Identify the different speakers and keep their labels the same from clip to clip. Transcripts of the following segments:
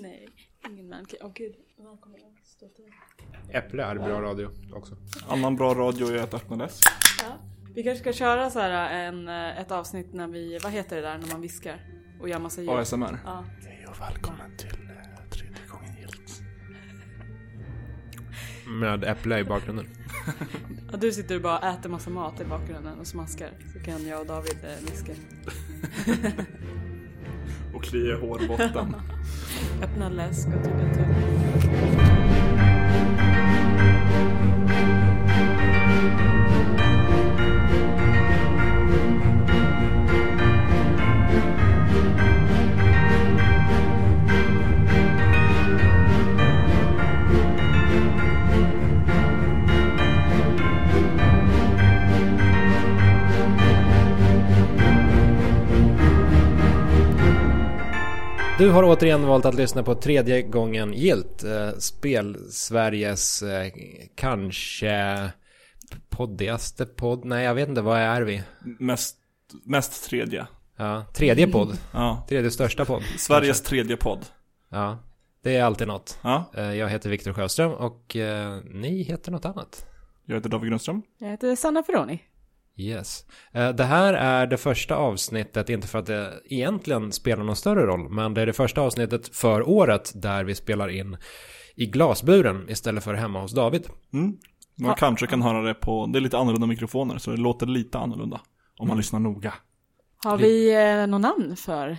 Speaker 1: Nej, ingen mancave. Åh gud, välkommen.
Speaker 2: Äpple är bra radio också.
Speaker 3: Annan bra radio är att öppna dess.
Speaker 1: Ja. Vi kanske ska köra så här en, eh, ett avsnitt när vi, vad heter det där när man viskar och gör massa ljud?
Speaker 3: ASMR.
Speaker 1: Ja.
Speaker 3: Hej och välkommen till eh, tredje gången gillt.
Speaker 2: Med Äpple i bakgrunden.
Speaker 1: ja. Du sitter och bara äter massa mat i bakgrunden och smaskar. Så kan jag och David eh, viska.
Speaker 3: Och klia hårbotten.
Speaker 1: Öppna läsk och typ tugga tuggummi.
Speaker 2: Du har återigen valt att lyssna på tredje gången gilt. Eh, Spel Sveriges eh, kanske poddigaste podd. Nej, jag vet inte. Vad är vi?
Speaker 3: mest, mest tredje.
Speaker 2: Ja, tredje podd.
Speaker 3: Ja.
Speaker 2: Tredje största podd.
Speaker 3: Sveriges tredje podd.
Speaker 2: Ja, det är alltid något.
Speaker 3: Ja.
Speaker 2: Eh, Jag heter Viktor Sjöström och eh, ni heter något annat.
Speaker 3: Jag heter David Grundström.
Speaker 1: Jag heter Sanna Ferroni.
Speaker 2: Yes. Eh, Det här är det första avsnittet, inte för att det egentligen spelar någon större roll, men det är det första avsnittet för året där vi spelar in i glasburen istället för hemma hos David.
Speaker 3: Mm. Man
Speaker 1: Ja.
Speaker 3: kanske kan höra det på, det är lite annorlunda mikrofoner så det låter lite annorlunda. Om man lyssnar noga.
Speaker 1: Har vi eh, någon namn för,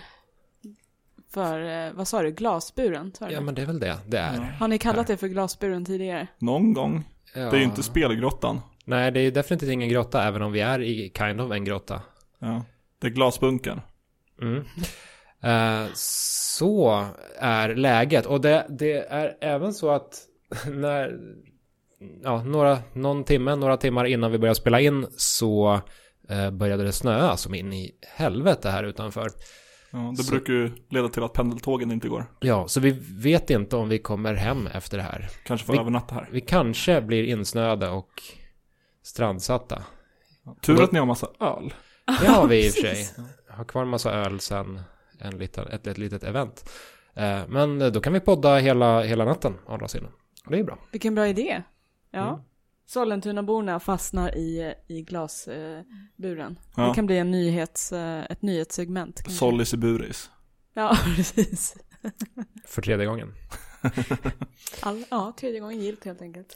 Speaker 1: för eh, vad sa du, glasburen? Sa du
Speaker 2: Ja,
Speaker 1: det?
Speaker 2: men det är väl det det är.
Speaker 3: Ja.
Speaker 1: Har ni kallat det för glasburen tidigare?
Speaker 3: Någon gång.
Speaker 2: Ja.
Speaker 3: Det är ju inte spelgrottan.
Speaker 2: Nej, det är ju definitivt ingen grotta, även om vi är i kind of en grotta.
Speaker 3: Ja. Det är glasbunkern.
Speaker 2: Mm. Eh, så är läget. Och det, det är även så att när, ja, några, någon timme, några timmar innan vi började spela in så eh, började det snöa som in i helvete här utanför.
Speaker 3: Ja, det
Speaker 2: Så-
Speaker 3: brukar ju leda till att pendeltågen inte går.
Speaker 2: Ja, så vi vet inte om vi kommer hem efter det här.
Speaker 3: Kanske får
Speaker 2: Vi-
Speaker 3: övernatta här.
Speaker 2: Vi kanske blir insnöade och strandsatta.
Speaker 3: Tur att ni har massa öl.
Speaker 2: Det har vi i och för sig. Har kvar en massa öl sen en liten, ett, ett litet event. Eh, Men då kan vi podda hela, hela natten å andra sidan. Det är bra.
Speaker 1: Vilken bra idé. Ja.
Speaker 2: Mm.
Speaker 1: Sollentunaborna fastnar i, i glasburen.
Speaker 3: Ja.
Speaker 1: Det kan bli en nyhets, eh, ett nyhetssegment.
Speaker 3: Sollis i buris.
Speaker 1: Ja, precis.
Speaker 2: För tredje gången.
Speaker 1: All, ja, tredje gången gilt helt enkelt.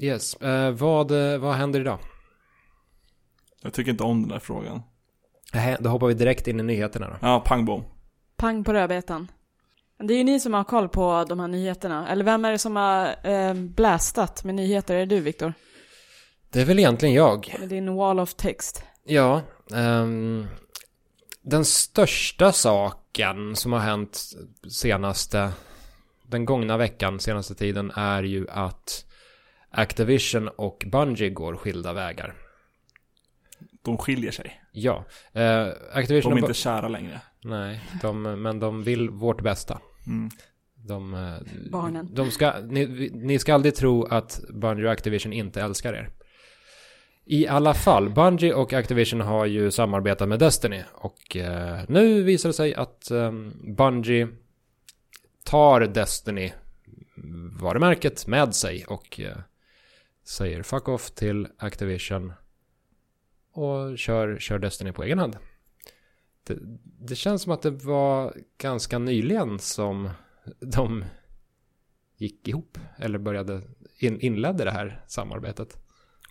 Speaker 2: Yes. Eh, vad, eh, vad händer idag?
Speaker 3: Jag tycker inte om den där frågan.
Speaker 2: Eh, Då hoppar vi direkt in i nyheterna då.
Speaker 3: Ja, pang bom.
Speaker 1: Pang på rödbetan. Det är ju ni som har koll på de här nyheterna. Eller vem är det som har eh, blastat med nyheter? Är det du, Viktor?
Speaker 2: Det är väl egentligen jag.
Speaker 1: Med din wall of text.
Speaker 2: Ja. ehm, den största saken som har hänt senaste, den gångna veckan, senaste tiden är ju att Activision och Bungie går skilda vägar.
Speaker 3: De skiljer sig.
Speaker 2: Ja, eh, Activision
Speaker 3: De är inte kära längre.
Speaker 2: Nej, de, men de vill vårt bästa.
Speaker 3: Mm.
Speaker 2: De, eh,
Speaker 1: Barnen.
Speaker 2: De ska, ni, ni ska aldrig tro att Bungie och Activision inte älskar er. I alla fall, Bungie och Activision har ju samarbetat med Destiny och eh, nu visar det sig att eh, Bungie tar Destiny varumärket med sig och eh, säger fuck off till Activision och kör, kör Destiny på egen hand. Det, det känns som att det var ganska nyligen som de gick ihop eller började in, inledde det här samarbetet.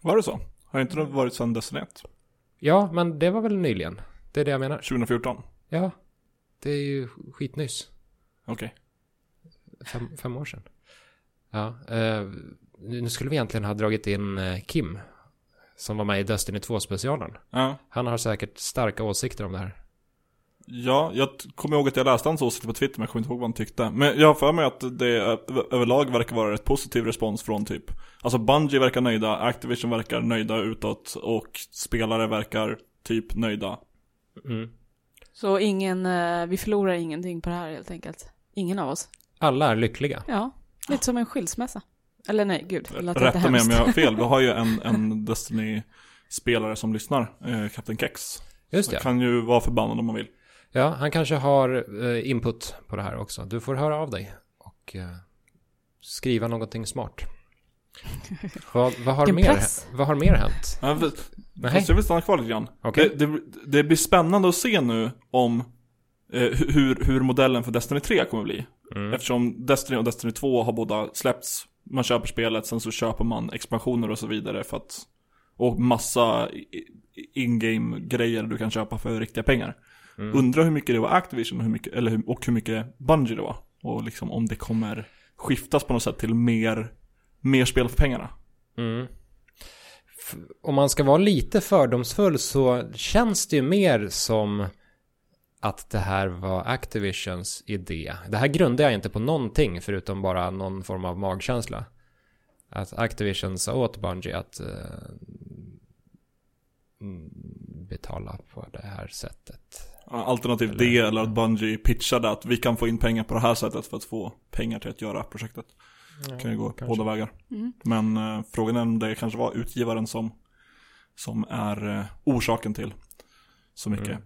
Speaker 3: Var det så? Har inte det varit sedan Destiny 1?
Speaker 2: Ja, men det var väl nyligen. Det är det jag menar.
Speaker 3: 2014?
Speaker 2: Ja, det är ju skitnyss.
Speaker 3: Okej.
Speaker 2: Fem, fem år sedan. Ja, eh, nu skulle vi egentligen ha dragit in eh, Kim. Som var med i Destiny 2-specialen.
Speaker 3: Ja.
Speaker 2: Han har säkert starka åsikter om det här.
Speaker 3: Ja, jag kommer ihåg att jag läste hans åsikter på Twitter men jag kommer inte ihåg vad han tyckte. Men jag har för mig att det överlag verkar vara rätt positiv respons från typ Alltså Bungie verkar nöjda, Activision verkar nöjda utåt och spelare verkar typ nöjda.
Speaker 2: Mm.
Speaker 1: Så ingen, eh, vi förlorar ingenting på det här helt enkelt. Ingen av oss.
Speaker 2: Alla är lyckliga.
Speaker 1: Ja, lite som en skilsmässa. Eller nej, gud.
Speaker 3: Rätta mig om jag har fel, vi har ju en, en Destiny-spelare som lyssnar, eh, Kapten Kex.
Speaker 2: Just det.
Speaker 3: kan ju vara förbannad om man vill.
Speaker 2: Ja, han kanske har eh, input på det här också. Du får höra av dig och eh, skriva någonting smart. vad, vad, har
Speaker 1: Vilken
Speaker 2: mer,
Speaker 1: press.
Speaker 2: vad har mer hänt?
Speaker 3: Ja,
Speaker 2: Nej.
Speaker 3: Fast jag vill stanna kvar lite grann.
Speaker 2: Okej.
Speaker 3: Det, det, det blir spännande att se nu om eh, hur, hur modellen för Destiny 3 kommer bli.
Speaker 2: Mm.
Speaker 3: Eftersom Destiny och Destiny 2 har båda släppts. Man köper spelet, sen så köper man expansioner och så vidare för att Och massa in-game grejer du kan köpa för riktiga pengar.
Speaker 2: Mm.
Speaker 3: Undrar hur mycket det var Activision och hur mycket, eller hur, och hur mycket Bungie det var. Och liksom om det kommer skiftas på något sätt till mer, mer spel för pengarna.
Speaker 2: Mm. Om man ska vara lite fördomsfull så känns det ju mer som att det här var Activisions idé. Det här grundar jag inte på någonting förutom bara någon form av magkänsla. Att Activision sa åt Bungie att mm, betala på det här sättet.
Speaker 3: Alternativt
Speaker 2: Eller-
Speaker 3: eller att Bungie pitchade att vi kan få in pengar på det här sättet för att få pengar till att göra projektet. kan ju gå
Speaker 2: kanske.
Speaker 3: båda vägar.
Speaker 1: Mm.
Speaker 3: Men eh, frågan är om det kanske var utgivaren som, som är eh, orsaken till så mycket
Speaker 2: Mm.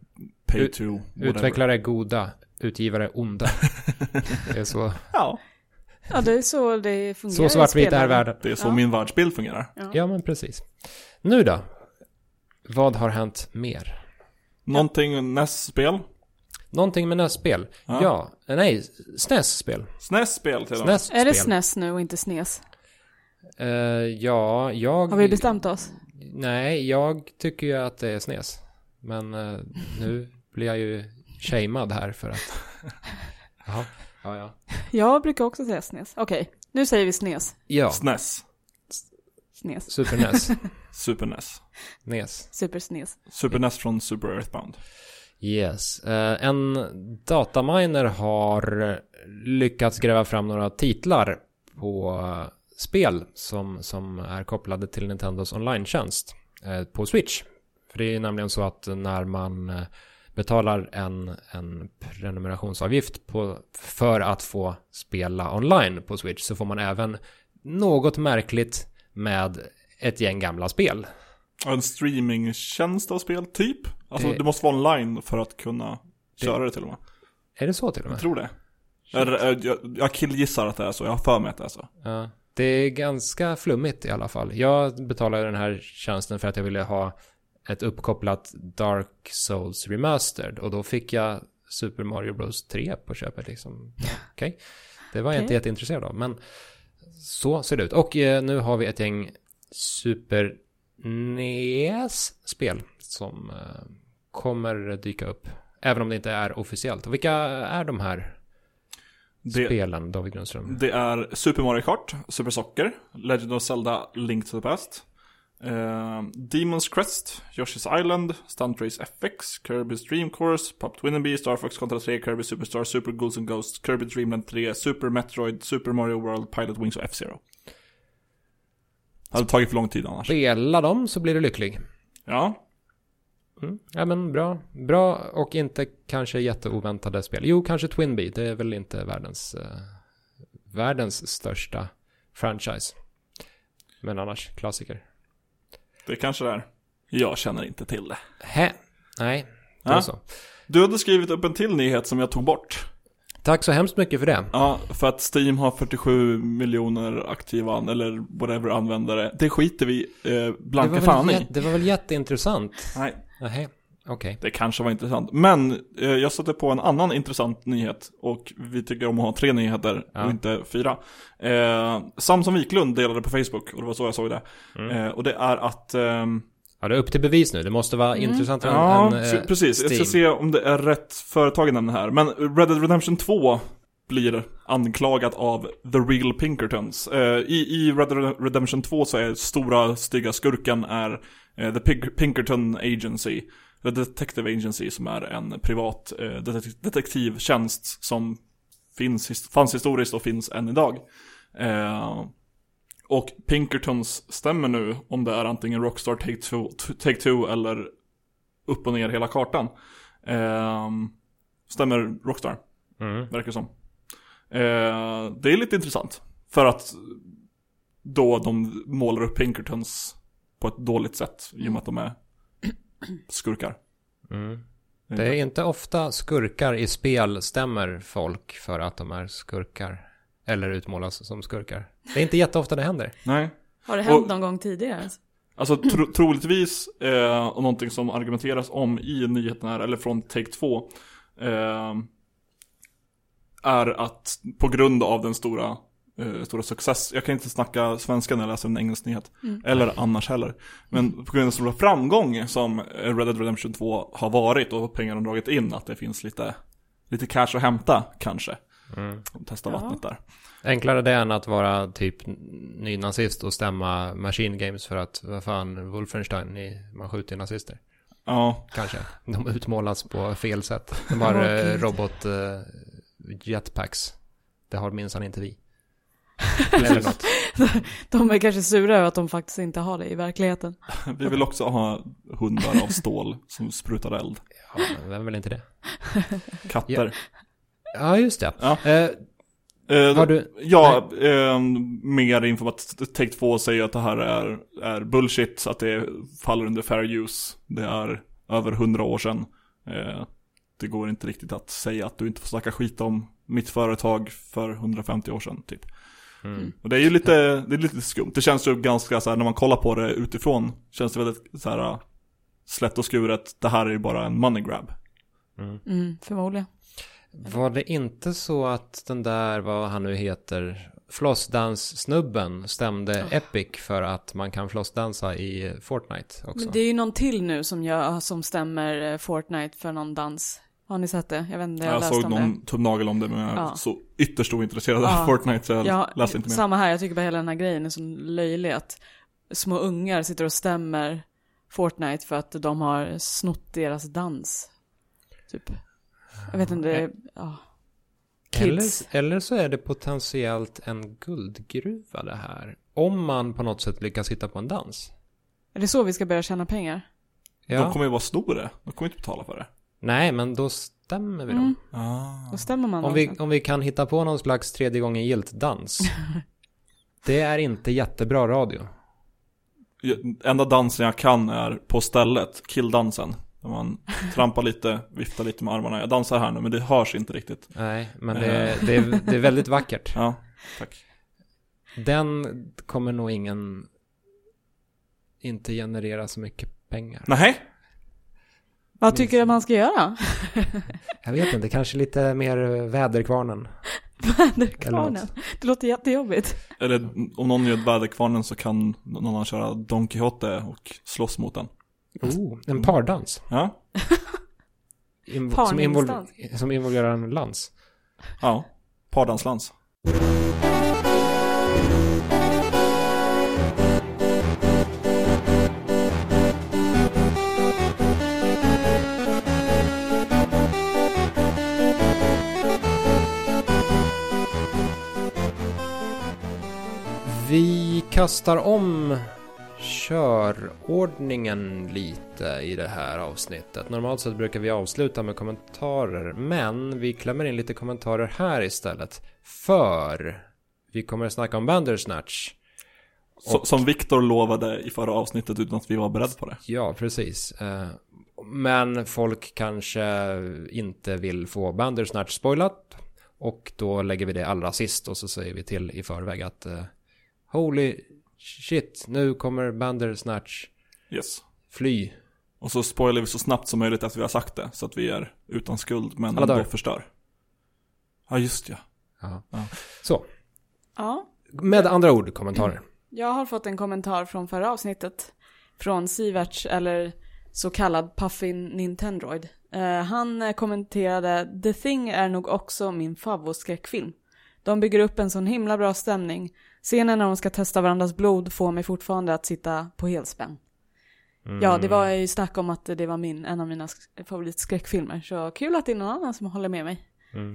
Speaker 3: pay to whatever.
Speaker 2: Utvecklare är goda, utgivare är onda. det är så,
Speaker 3: Ja,
Speaker 1: Ja, det är så det fungerar
Speaker 2: så
Speaker 1: i
Speaker 2: svartvit är världen.
Speaker 3: det är så
Speaker 1: Ja.
Speaker 3: min världsbild fungerar.
Speaker 1: Ja.
Speaker 2: Ja, men precis. Nu då? Vad har hänt mer?
Speaker 3: Någonting NES-spel?
Speaker 2: Någonting med NES-spel?
Speaker 3: Ja.
Speaker 2: Ja. nej, SNES-spel.
Speaker 3: SNES-spel till och med.
Speaker 2: SNES-spel.
Speaker 1: Är det SNES nu och inte SNES?
Speaker 2: Eh, ja, jag...
Speaker 1: Har vi bestämt oss?
Speaker 2: Nej, jag tycker ju att det är SNES. Men eh, nu blir jag ju shamead här för att... Jaha, ja, ja.
Speaker 1: Jag brukar också säga SNES. Okej, nu säger vi SNES.
Speaker 2: Ja,
Speaker 3: SNES.
Speaker 1: SNES.
Speaker 2: Super NES.
Speaker 3: Super NES.
Speaker 2: NES.
Speaker 1: Super SNES.
Speaker 3: Super NES från Super Earthbound.
Speaker 2: Yes. Eh, en dataminer har lyckats gräva fram några titlar på eh, spel som, som är kopplade till Nintendos online-tjänst eh, på Switch. För det är nämligen så att när man eh, betalar en, en prenumerationsavgift på, för att få spela online på Switch så får man även något märkligt med ett gäng gamla spel.
Speaker 3: En streamingtjänst av spel, typ. Alltså
Speaker 2: Det-
Speaker 3: du måste vara online för att kunna köra det till och med.
Speaker 2: Är det så till och med?
Speaker 3: Jag tror det. Jag, jag, jag, jag killgissar att det är så, jag har för mig att det är så.
Speaker 2: Ja, det är ganska flummigt i alla fall. Jag betalade den här tjänsten för att jag ville ha ett uppkopplat Dark Souls Remastered och då fick jag Super Mario Bros 3 på köpet liksom. Okej, det var jag inte
Speaker 1: Okej.
Speaker 2: jätteintresserad av, men så ser det ut. Och eh, nu har vi ett gäng Super NES-spel som eh, kommer dyka upp. Även om det inte är officiellt. Och vilka är de här
Speaker 3: Det,
Speaker 2: spelen, David Grundström?
Speaker 3: det är Super Mario Kart, Super Soccer, Legend of Zelda, Link to the Past. Eh, Demon's Crest, Yoshi's Island, Stunt Race FX, Kirby's Dream Course, Pop Twinbee, Star Fox Contra 3, Kirby Superstar, Super Ghouls and Ghosts, Kirby Dreamland 3, Super Metroid, Super Mario World, Pilot Wings och F-Zero. Hade tagit för lång tid annars.
Speaker 2: Spela dem så blir du lycklig.
Speaker 3: Ja,
Speaker 2: Mm. Ja men bra. Bra och inte kanske jätteoväntade spel. Jo, kanske Twinbee. Det är väl inte världens, eh, världens största franchise. Men annars klassiker.
Speaker 3: Det kanske det är. Jag känner inte till det.
Speaker 2: Hä? Nej, då
Speaker 3: Ja.
Speaker 2: så.
Speaker 3: Du hade skrivit upp en till nyhet som jag tog bort.
Speaker 2: Tack så hemskt mycket för det.
Speaker 3: Ja, för att Steam har 47 miljoner aktiva, eller whatever, användare. Det skiter vi eh,
Speaker 2: Det
Speaker 3: blanka fan i.
Speaker 2: det var väl jätteintressant?
Speaker 3: Nej,
Speaker 2: Nej, okej.
Speaker 3: det kanske var intressant. Men eh, jag satte på en annan intressant nyhet. Och vi tycker om att ha tre nyheter
Speaker 2: Ja.
Speaker 3: och inte fyra. Eh, Samson Wiklund delade på Facebook, och det var så jag såg det.
Speaker 2: Mm.
Speaker 3: Eh, och det är att... ehm,
Speaker 2: Ja, det är upp till bevis nu. Det måste vara
Speaker 1: Mm.
Speaker 2: intressantare
Speaker 3: Ja,
Speaker 2: än,
Speaker 3: så-
Speaker 2: eh,
Speaker 3: precis. Jag ska
Speaker 2: Steam.
Speaker 3: se om det är rätt företag jag nämner här. Men Red Dead Redemption 2 blir anklagat av The Real Pinkertons. Eh, i, I Red Dead Redemption 2 så är stora stygga skurken är eh, The Pink- Pinkerton Agency. The Detective Agency som är en privat eh, detek- detektivtjänst som finns, his- fanns historiskt och finns än idag. Eh, och Pinkertons stämmer nu om det är antingen Rockstar Take-Two Take eller upp och ner hela kartan. Ehm, stämmer Rockstar,
Speaker 2: Mm.
Speaker 3: verkar det som. Eh, det är lite intressant. För att då de målar upp Pinkertons på ett dåligt sätt. I och med att de är skurkar.
Speaker 2: Mm. Det är inte ofta skurkar i spel stämmer folk för att de är skurkar. eller utmålas som skurkar. Det är inte jätteofta det händer.
Speaker 3: Nej.
Speaker 1: Har det hänt
Speaker 3: Och-
Speaker 1: någon gång tidigare?
Speaker 3: Alltså tro, troligtvis, eh, och någonting som argumenteras om i nyheterna här, eller från Take 2 eh, Är att på grund av den stora, eh, stora success, jag kan inte snacka svenska när jag läser en engelsk nyhet, eller annars heller. Men på grund av den stora framgång som Red Dead Redemption 2 har varit och pengar de dragit in, att det finns lite, lite cash att hämta kanske.
Speaker 2: Mm.
Speaker 3: Testa
Speaker 1: Ja.
Speaker 3: vattnet där.
Speaker 2: Enklare det än att vara typ nynazist och stämma Machine Games för att, vad fan, Wolfenstein, ni, man skjuter nazister.
Speaker 3: Ja,
Speaker 2: Kanske. De utmålas på fel sätt. De har
Speaker 1: gud.
Speaker 2: robot eh, jetpacks. Det har minsann inte vi. Eller något.
Speaker 1: De är kanske sura över att de faktiskt inte har det i verkligheten.
Speaker 3: vi vill också ha hundar av stål som sprutar eld.
Speaker 2: Ja, vem vill inte det?
Speaker 3: Katter.
Speaker 2: Ja, just det.
Speaker 3: Ja.
Speaker 2: Eh,
Speaker 3: Eh,
Speaker 2: har du...
Speaker 3: Ja, eh, mer info om att Take 2 säger att det här är, är bullshit, att det faller under fair use. Det är över hundra år sedan. Eh, det går inte riktigt att säga att du inte får snacka skit om mitt företag för 150 år sedan, typ.
Speaker 2: Mm.
Speaker 3: Och det är ju lite, det är lite skumt. Det känns ju ganska så här, när man kollar på det utifrån, känns det väldigt så här slätt och skuret. Det här är ju bara en money grab.
Speaker 1: Mm, förmodligen.
Speaker 2: Var det inte så att den där, vad han nu heter, flossdans-snubben stämde Epic för att man kan flossdansa i Fortnite också?
Speaker 1: Men det är ju någon till nu som, gör, som stämmer eh, Fortnite för någon dans. Har ni sett det? Jag vet inte, jag,
Speaker 3: Jag, såg någon tunnagel om det, men jag är
Speaker 1: Ja.
Speaker 3: så ytterst ointresserad
Speaker 1: Ja.
Speaker 3: av Fortnite så jag
Speaker 1: det. Ja,
Speaker 3: läste inte mer.
Speaker 1: samma här. Jag tycker bara hela den här grejen är så löjlig att små ungar sitter och stämmer Fortnite för att de har snott deras dans. Typ. Jag vet inte, det är, ja.
Speaker 2: Eller,
Speaker 1: Kids.
Speaker 2: eller så är det potentiellt en guldgruva det här. Om man på något sätt lyckas hitta på en dans.
Speaker 1: Är det så vi ska börja tjäna pengar?
Speaker 3: De kommer ju vara stora, de kommer inte betala för det.
Speaker 2: Nej, men då stämmer vi dem.
Speaker 1: Mm,
Speaker 3: Ah.
Speaker 1: då stämmer man
Speaker 2: Om vi,
Speaker 1: sen.
Speaker 2: om vi kan hitta på någon slags tredje gången gilt-dans. det är inte jättebra radio.
Speaker 3: Enda dansen jag kan är på stället, killdansen. Där man trampar lite, viftar lite med armarna. Jag dansar här nu men det hörs inte riktigt.
Speaker 2: Nej, men det, är- det, är, det är väldigt vackert.
Speaker 3: Ja, tack.
Speaker 2: Den kommer nog ingen inte generera så mycket pengar.
Speaker 3: Nej,
Speaker 1: Vad tycker du man ska göra?
Speaker 2: Jag vet inte, kanske lite mer väderkvarnen.
Speaker 1: Väderkvarnen. Det låter jättejobbigt.
Speaker 3: eller om någon gör väderkvarnen så kan någon annan köra Don Quixote och slåss mot den.
Speaker 2: Oh, en pardans.
Speaker 3: Ja,
Speaker 2: Invo- som, invol- som involverar en lans.
Speaker 3: ja. Pardanslans.
Speaker 2: Kastar om körordningen lite i det här avsnittet. Normalt sett brukar vi avsluta med kommentarer, men vi klämmer in lite kommentarer här istället. För vi kommer att snacka om Bandersnatch.
Speaker 3: Så, som Viktor lovade i förra avsnittet utan att vi var beredda på det.
Speaker 2: Ja, precis. Eh, Men folk kanske inte vill få Bandersnatch spoilat. Och då lägger vi det allra sist och så säger vi till i förväg att eh, Holy shit, nu kommer Bandersnatch
Speaker 3: Yes.
Speaker 2: fly.
Speaker 3: Och så spoilar vi så snabbt som möjligt att vi har sagt det. Så att vi är utan skuld men
Speaker 2: Alla
Speaker 3: ändå förstör. Ja, just ja.
Speaker 2: Ja. Så,
Speaker 1: Ja.
Speaker 2: med andra ord, kommentarer.
Speaker 1: Jag har fått en kommentar från förra avsnittet. Från Siverts, eller så kallad Puffin Nintendroid. Eh, han kommenterade The Thing är nog också min favoritskräckfilm. De bygger upp en sån himla bra stämning. Scenen när de ska testa varandras blod får mig fortfarande att sitta på helspänn. Ja, det var ju snack om att det var min, en av mina sk- favoritskräckfilmer. Så kul att det är någon annan som håller med mig.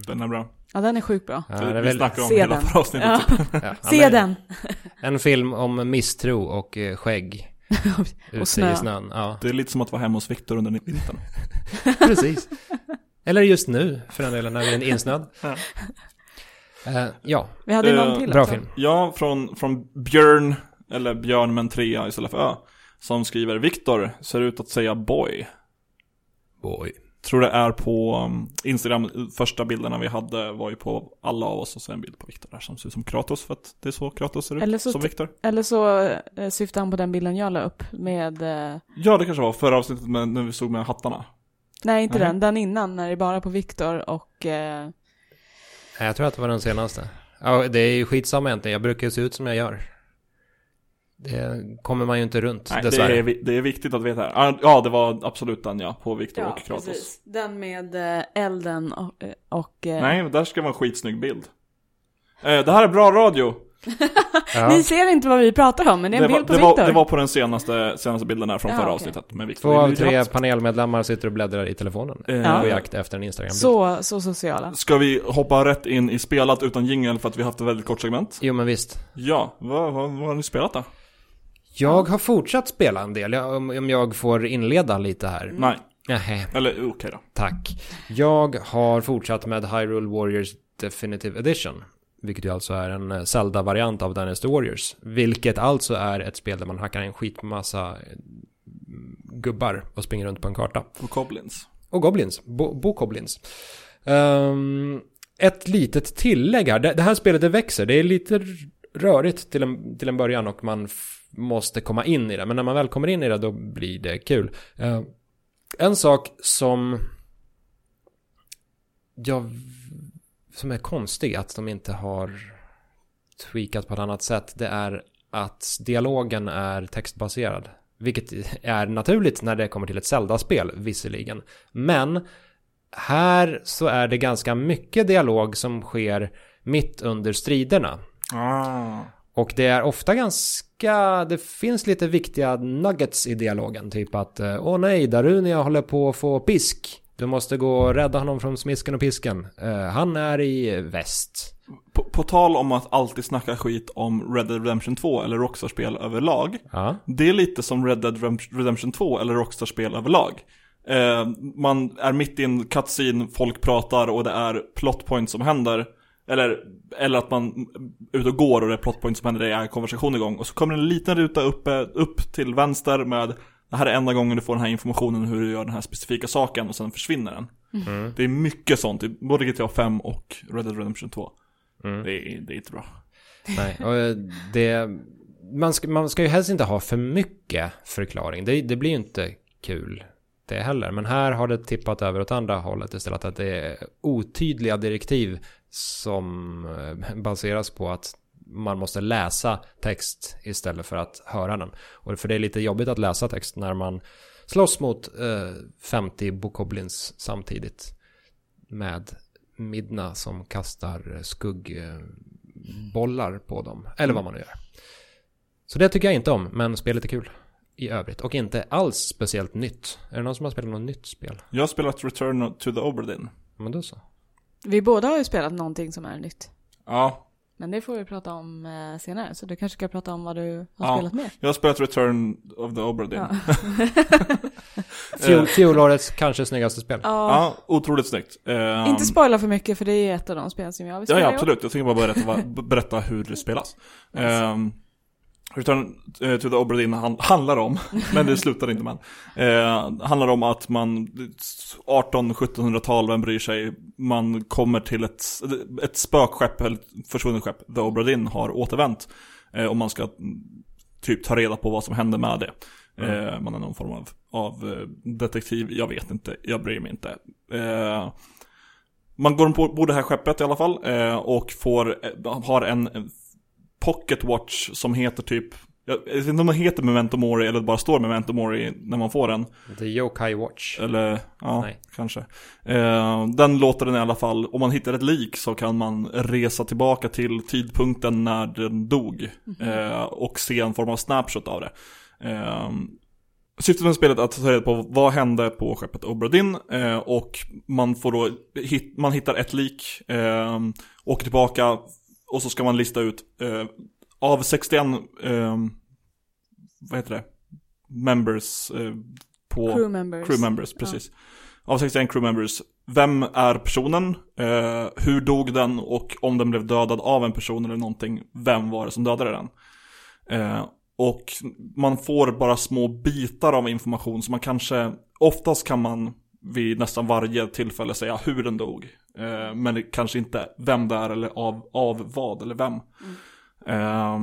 Speaker 3: Den är bra.
Speaker 1: Ja, den är sjukt bra.
Speaker 2: Ja, det är
Speaker 3: vi
Speaker 2: väl,
Speaker 3: snackar om
Speaker 1: Se
Speaker 3: hela
Speaker 1: den.
Speaker 3: förra avsnittet.
Speaker 1: Ja,
Speaker 3: typ.
Speaker 2: ja,
Speaker 1: se den!
Speaker 2: En film om misstro och eh, skägg. ute
Speaker 1: snö.
Speaker 2: i snön. Ja,
Speaker 3: Det är lite som att vara hemma hos Viktor under vintern.
Speaker 2: precis. Eller just nu, för den delen, när vi är insnödd.
Speaker 3: Ja.
Speaker 2: Eh, ja,
Speaker 1: Vi hade
Speaker 3: Eh,
Speaker 1: någon till
Speaker 2: bra
Speaker 1: också.
Speaker 2: film.
Speaker 3: Ja, från, från Björn, eller Björn med en trea istället för Ö. Som skriver Viktor ser ut att säga boy.
Speaker 2: Boy.
Speaker 3: Tror det är på um, Instagram, första bilderna vi hade var ju på alla av oss och så en bild på Viktor där som ser ut som Kratos för att det är så Kratos ser ut,
Speaker 1: Eller så
Speaker 3: som Viktor.
Speaker 1: Eller så eh, syftar han på den bilden jag la upp med, eh,
Speaker 3: Ja, det kanske var förra avsnittet med, när vi stod med hattarna.
Speaker 1: nej inte
Speaker 3: Nej.
Speaker 1: den, den innan när det är bara på Viktor och, eh,
Speaker 2: Jag tror att det var den senaste. Ja, det är ju skitsamma egentligen. Jag brukar ju se ut som jag gör. Det kommer man ju inte runt,
Speaker 3: Nej, det
Speaker 2: dessvärre.
Speaker 3: är, vi- det är viktigt att veta här. Ja, det var absolut den ja, på Viktor och Kratos.
Speaker 1: Den med eh, elden och, eh, och eh,
Speaker 3: Nej, där ska vara en skitsnygg bild. Det här är bra radio.
Speaker 2: Ja.
Speaker 1: Ni ser inte vad vi pratar om, men det är en
Speaker 3: det, var,
Speaker 1: bild på
Speaker 3: det,
Speaker 1: Viktor.
Speaker 3: var, det var på den senaste, senaste bilden här från
Speaker 1: Ja,
Speaker 3: förra
Speaker 1: okej.
Speaker 3: avsnittet med.
Speaker 2: Två av tre panelmedlemmar sitter och bläddrar i telefonen.
Speaker 3: Eh,
Speaker 1: Ja.
Speaker 2: På jakt efter en Instagram-bild.
Speaker 1: så, så sociala.
Speaker 3: Ska vi hoppa rätt in i spelat utan jingel för att vi haft ett väldigt kort segment?
Speaker 2: Jo men visst.
Speaker 3: Ja, vad, vad, vad har ni spelat då?
Speaker 2: Jag har fortsatt spela en del, om om jag får inleda lite här.
Speaker 3: Nej,
Speaker 2: Nähä,
Speaker 3: eller okej då.
Speaker 2: tack. Jag har fortsatt med Hyrule Warriors Definitive Edition. Vilket ju alltså är en eh, Zelda-variant av Dynasty Warriors. Vilket alltså är ett spel där man hackar en skitmassa eh, gubbar och springer runt på en karta.
Speaker 3: På Goblins.
Speaker 2: Och Goblins, Bo- Bokoblins. Um, ett litet tillägg här. Det, det här spelet det växer. Det är lite rörigt till en, till en början och man måste komma in i det. Men när man väl kommer in i det då blir det kul. Eh, en sak som jag, som är konstig att de inte har tweakat på ett annat sätt. Det är att dialogen är textbaserad. Vilket är naturligt när det kommer till ett Zelda-spel, visserligen. Men här så är det ganska mycket dialog som sker mitt under striderna.
Speaker 3: Ah.
Speaker 2: Och det är ofta ganska, det finns lite viktiga nuggets i dialogen. Typ att, eh, åh nej, Darunia håller på att få pisk. Du måste gå och rädda honom från smisken och pisken. Eh, han är i väst.
Speaker 3: På, på tal om att alltid snacka skit om Red Dead Redemption 2 eller Rockstar-spel överlag.
Speaker 2: Ja.
Speaker 3: Det är lite som Red Dead Redemption 2 eller Rockstar-spel överlag. Eh, man är mitt i en cutscene, folk pratar och det är plot points som händer. Eller, eller att man är ute och går och det är plot points som händer, det är konversation igång. Och så kommer en liten ruta upp, eh, upp till vänster med det här är enda gången du får den här informationen hur du gör den här specifika saken och sen försvinner den.
Speaker 2: Mm.
Speaker 3: Det är mycket sånt i både GTA 5 och Red Dead Redemption 2.
Speaker 2: Mm.
Speaker 3: Det, är, det är inte bra.
Speaker 2: Nej, och eh, det... Man ska, man ska ju helst inte ha för mycket förklaring. Det, det blir ju inte kul det heller. Men här har det tippat över åt andra hållet istället. Att det är otydliga direktiv som eh, baseras på att man måste läsa text istället för att höra den. Och för det är lite jobbigt att läsa text när man slåss mot eh, 50 bokoblins samtidigt. Med Midna som kastar skuggbollar på dem. Eller vad man nu gör. Så det tycker jag inte om, men spelet är kul. I övrigt. Och inte alls speciellt nytt. Är det någon som har spelat något nytt spel?
Speaker 3: Jag har spelat Return to the Oberdin.
Speaker 2: Men då så.
Speaker 1: Vi båda har ju spelat någonting som är nytt.
Speaker 3: Ja,
Speaker 1: Men det får vi prata om eh, senare, så du kanske ska prata om vad du har
Speaker 3: Ja.
Speaker 1: spelat mer.
Speaker 3: jag har spelat Return of the Oberdin.
Speaker 1: Ja.
Speaker 2: Fjol, fjolårets kanske snyggaste spel.
Speaker 1: ja.
Speaker 3: Ja, otroligt snyggt. Ehm,
Speaker 1: Inte spoila för mycket, för det är ett av de spel som jag vill
Speaker 3: Ja,
Speaker 1: spela
Speaker 3: ja
Speaker 1: år.
Speaker 3: absolut. Jag tänker bara berätta, berätta hur det spelas. Ehm, Return to the Oberdin han, handlar om, men det slutar inte med. Eh, handlar om att man, 18-1700-tal, vem bryr sig? Man kommer till ett, ett spökskepp, eller ett försvunnet skepp, The Oberdin har återvänt. Eh, och man ska mm, typ ta reda på vad som hände med det. Eh, man är någon form av, av eh, detektiv, jag vet inte, jag bryr mig inte. Eh, man går på, på det här skeppet i alla fall eh, och får, eh, har en pocket watch som heter typ jag vet inte om den heter Memento Mori eller bara står Memento Mori när man får den.
Speaker 2: The Yokai Watch.
Speaker 3: Eller, ja,
Speaker 2: Nej.
Speaker 3: kanske. Eh, den låter den i alla fall, om man hittar ett lik så kan man resa tillbaka till tidpunkten när den dog. Eh, och se en form av snapshot av det. Eh, Syftet med spelet är att ta reda på vad hände på skeppet Obradin eh, och man får då, hit, man hittar ett lik, eh, åker tillbaka och så ska man lista ut eh, av 61, eh, vad heter det, members eh, på
Speaker 1: Crew members.
Speaker 3: Crew members, precis. Av 61 crew members, vem är personen? Eh, hur dog den? Och om den blev dödad av en person eller någonting, vem var det som dödade den? Eh, och man får bara små bitar av information, så man kanske, oftast kan man vid nästan varje tillfälle säga hur den dog. Eh, men kanske inte vem det är eller av, av vad eller vem. Eh,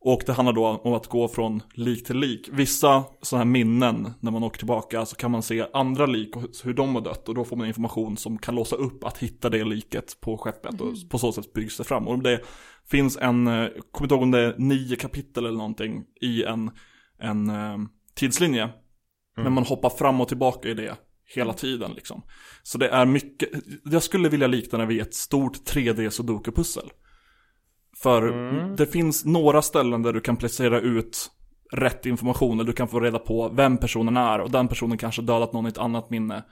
Speaker 3: och det handlar då om att gå från lik till lik. Vissa sådana här minnen när man åker tillbaka så kan man se andra lik och hur de har dött. Och då får man information som kan låsa upp att hitta det liket på skeppet. Och på så sätt byggs det fram. Och det finns en, eh, jag kommer inte ihåg om det är nio kapitel eller någonting i en, en eh, tidslinje. Men man hoppar fram och tillbaka i det hela tiden liksom. Så det är mycket, jag skulle vilja likna det vid ett stort 3D sudoku-pussel. För det finns några ställen där du kan placera ut rätt information, eller du kan få reda på vem personen är och den personen kanske dödat någon i ett annat minne.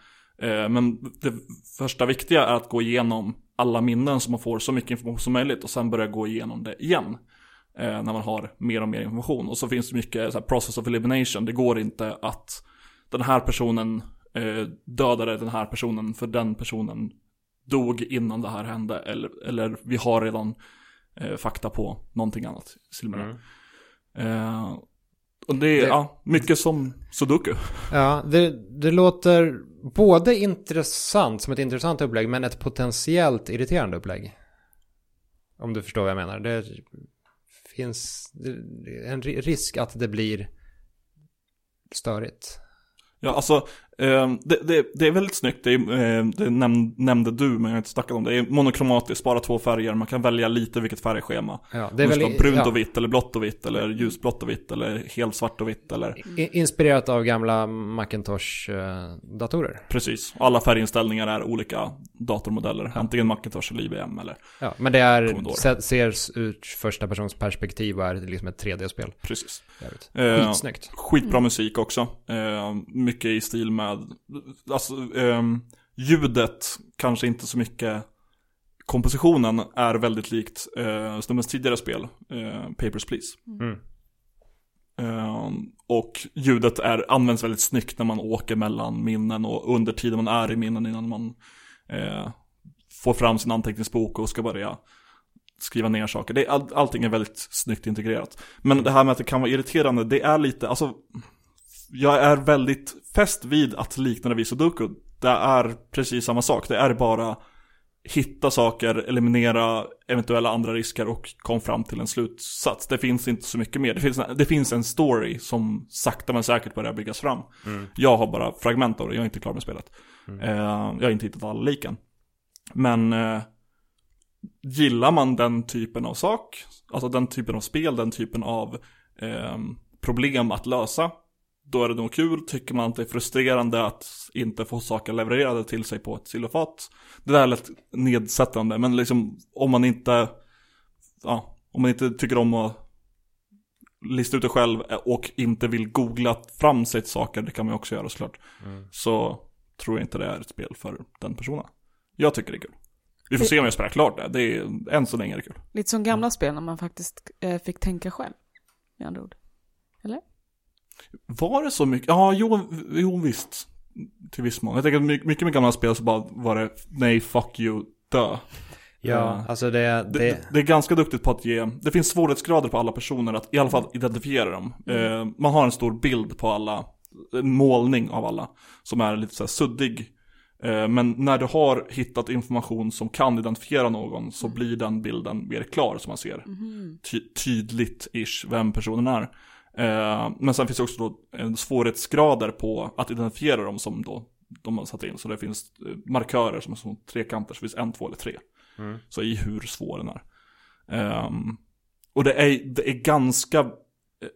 Speaker 3: Eh, Men det första viktiga är att gå igenom alla minnen så man får så mycket information som möjligt och sen börja gå igenom det igen. eh, När man har mer och mer information. Och så finns det mycket så process of elimination. Det går inte att den här personen eh, dödade den här personen för den personen dog innan det här hände. Eller, eller vi har redan eh, fakta på någonting annat. Silmera. Eh, och det är
Speaker 2: Det-
Speaker 3: ja, mycket som Sudoku.
Speaker 2: Ja, det, det låter både intressant som ett intressant upplägg men ett potentiellt irriterande upplägg. Om du förstår vad jag menar. Det finns en ri- risk att det blir störigt.
Speaker 3: Ja, alltså det, det, det är väldigt snyggt. Det, är, eh, det näm, nämnde du, men jag har inte snackat om det. Det är monokromatiskt, bara två färger. Man kan välja lite vilket färgschema.
Speaker 2: Ja,
Speaker 3: Det är det
Speaker 2: väl
Speaker 3: ska brunt
Speaker 2: ja,
Speaker 3: och vitt, eller blått och vitt, eller ljusblått och vitt, eller helt svart och vitt, eller
Speaker 2: inspirerat av gamla Macintosh-datorer.
Speaker 3: precis. Alla färginställningar är olika datormodeller. Antingen Macintosh eller IBM eller
Speaker 2: Ja, men det är,
Speaker 3: Commodore.
Speaker 2: ser ut första persons perspektiv och är liksom ett 3D-spel.
Speaker 3: precis.
Speaker 2: Jävligt.
Speaker 3: Eh,
Speaker 2: Skitsnyggt.
Speaker 3: Skitbra musik också. Eh, mycket i stil med, alltså ehm, ljudet kanske inte så mycket. Kompositionen är väldigt likt eh, Snubbens tidigare spel, eh, Papers, Please.
Speaker 2: Mm.
Speaker 3: Eh, och ljudet är, används väldigt snyggt när man åker mellan minnen och under tiden man är i minnen innan man eh, får fram sin anteckningsbok och ska börja skriva ner saker. Det är, all, allting är väldigt snyggt integrerat. Men det här med att det kan vara irriterande, det är lite, alltså jag är väldigt fäst vid att likna det vid Sudoku. Det är precis samma sak. Det är bara hitta saker, eliminera eventuella andra risker och kom fram till en slutsats. Det finns inte så mycket mer. Det finns, det finns en story som sakta men säkert börjar byggas fram. Jag har bara fragment av det, jag är inte klar med spelet. Eh, jag har inte hittat alla liken. Men eh, gillar man den typen av sak, alltså den typen av spel, den typen av eh, problem att lösa, då är det nog kul. Tycker man att det är frustrerande att inte få saker levererade till sig på ett silverfat. Det där är lätt nedsättande, men liksom om man inte, ja, om man inte tycker om att lista ut det själv och inte vill googla fram sig till saker, det kan man ju också göra såklart. Så tror jag inte det är ett spel för den personen. Jag tycker det är kul. Vi får se om jag spelar klart det. det är, än så länge är det kul.
Speaker 1: Lite som gamla spel när man faktiskt eh, fick tänka själv. Med andra ord.
Speaker 3: Var det så mycket? Ja, jo, jo visst. Till viss mån. Jag tänker att my- mycket med gamla spel så bara var det nej, fuck you, dö.
Speaker 2: Ja,
Speaker 3: Ja.
Speaker 2: alltså det,
Speaker 3: Det,
Speaker 2: det,
Speaker 3: det är ganska duktigt på att ge, det finns svårighetsgrader på alla personer att i alla fall identifiera dem. Eh, man har en stor bild på alla, en målning av alla, som är lite så suddig. Eh, men när du har hittat information som kan identifiera någon så blir den bilden mer klar som man ser. Ty- tydligt-ish vem personen är. Eh, men sen finns det också då en svårighetsgrader på att identifiera dem som då de har satt in. Så det finns eh, markörer som är som trekanter, så det finns en, två eller tre. Så i hur svår den är. Ehm, och det är, det är ganska, eh,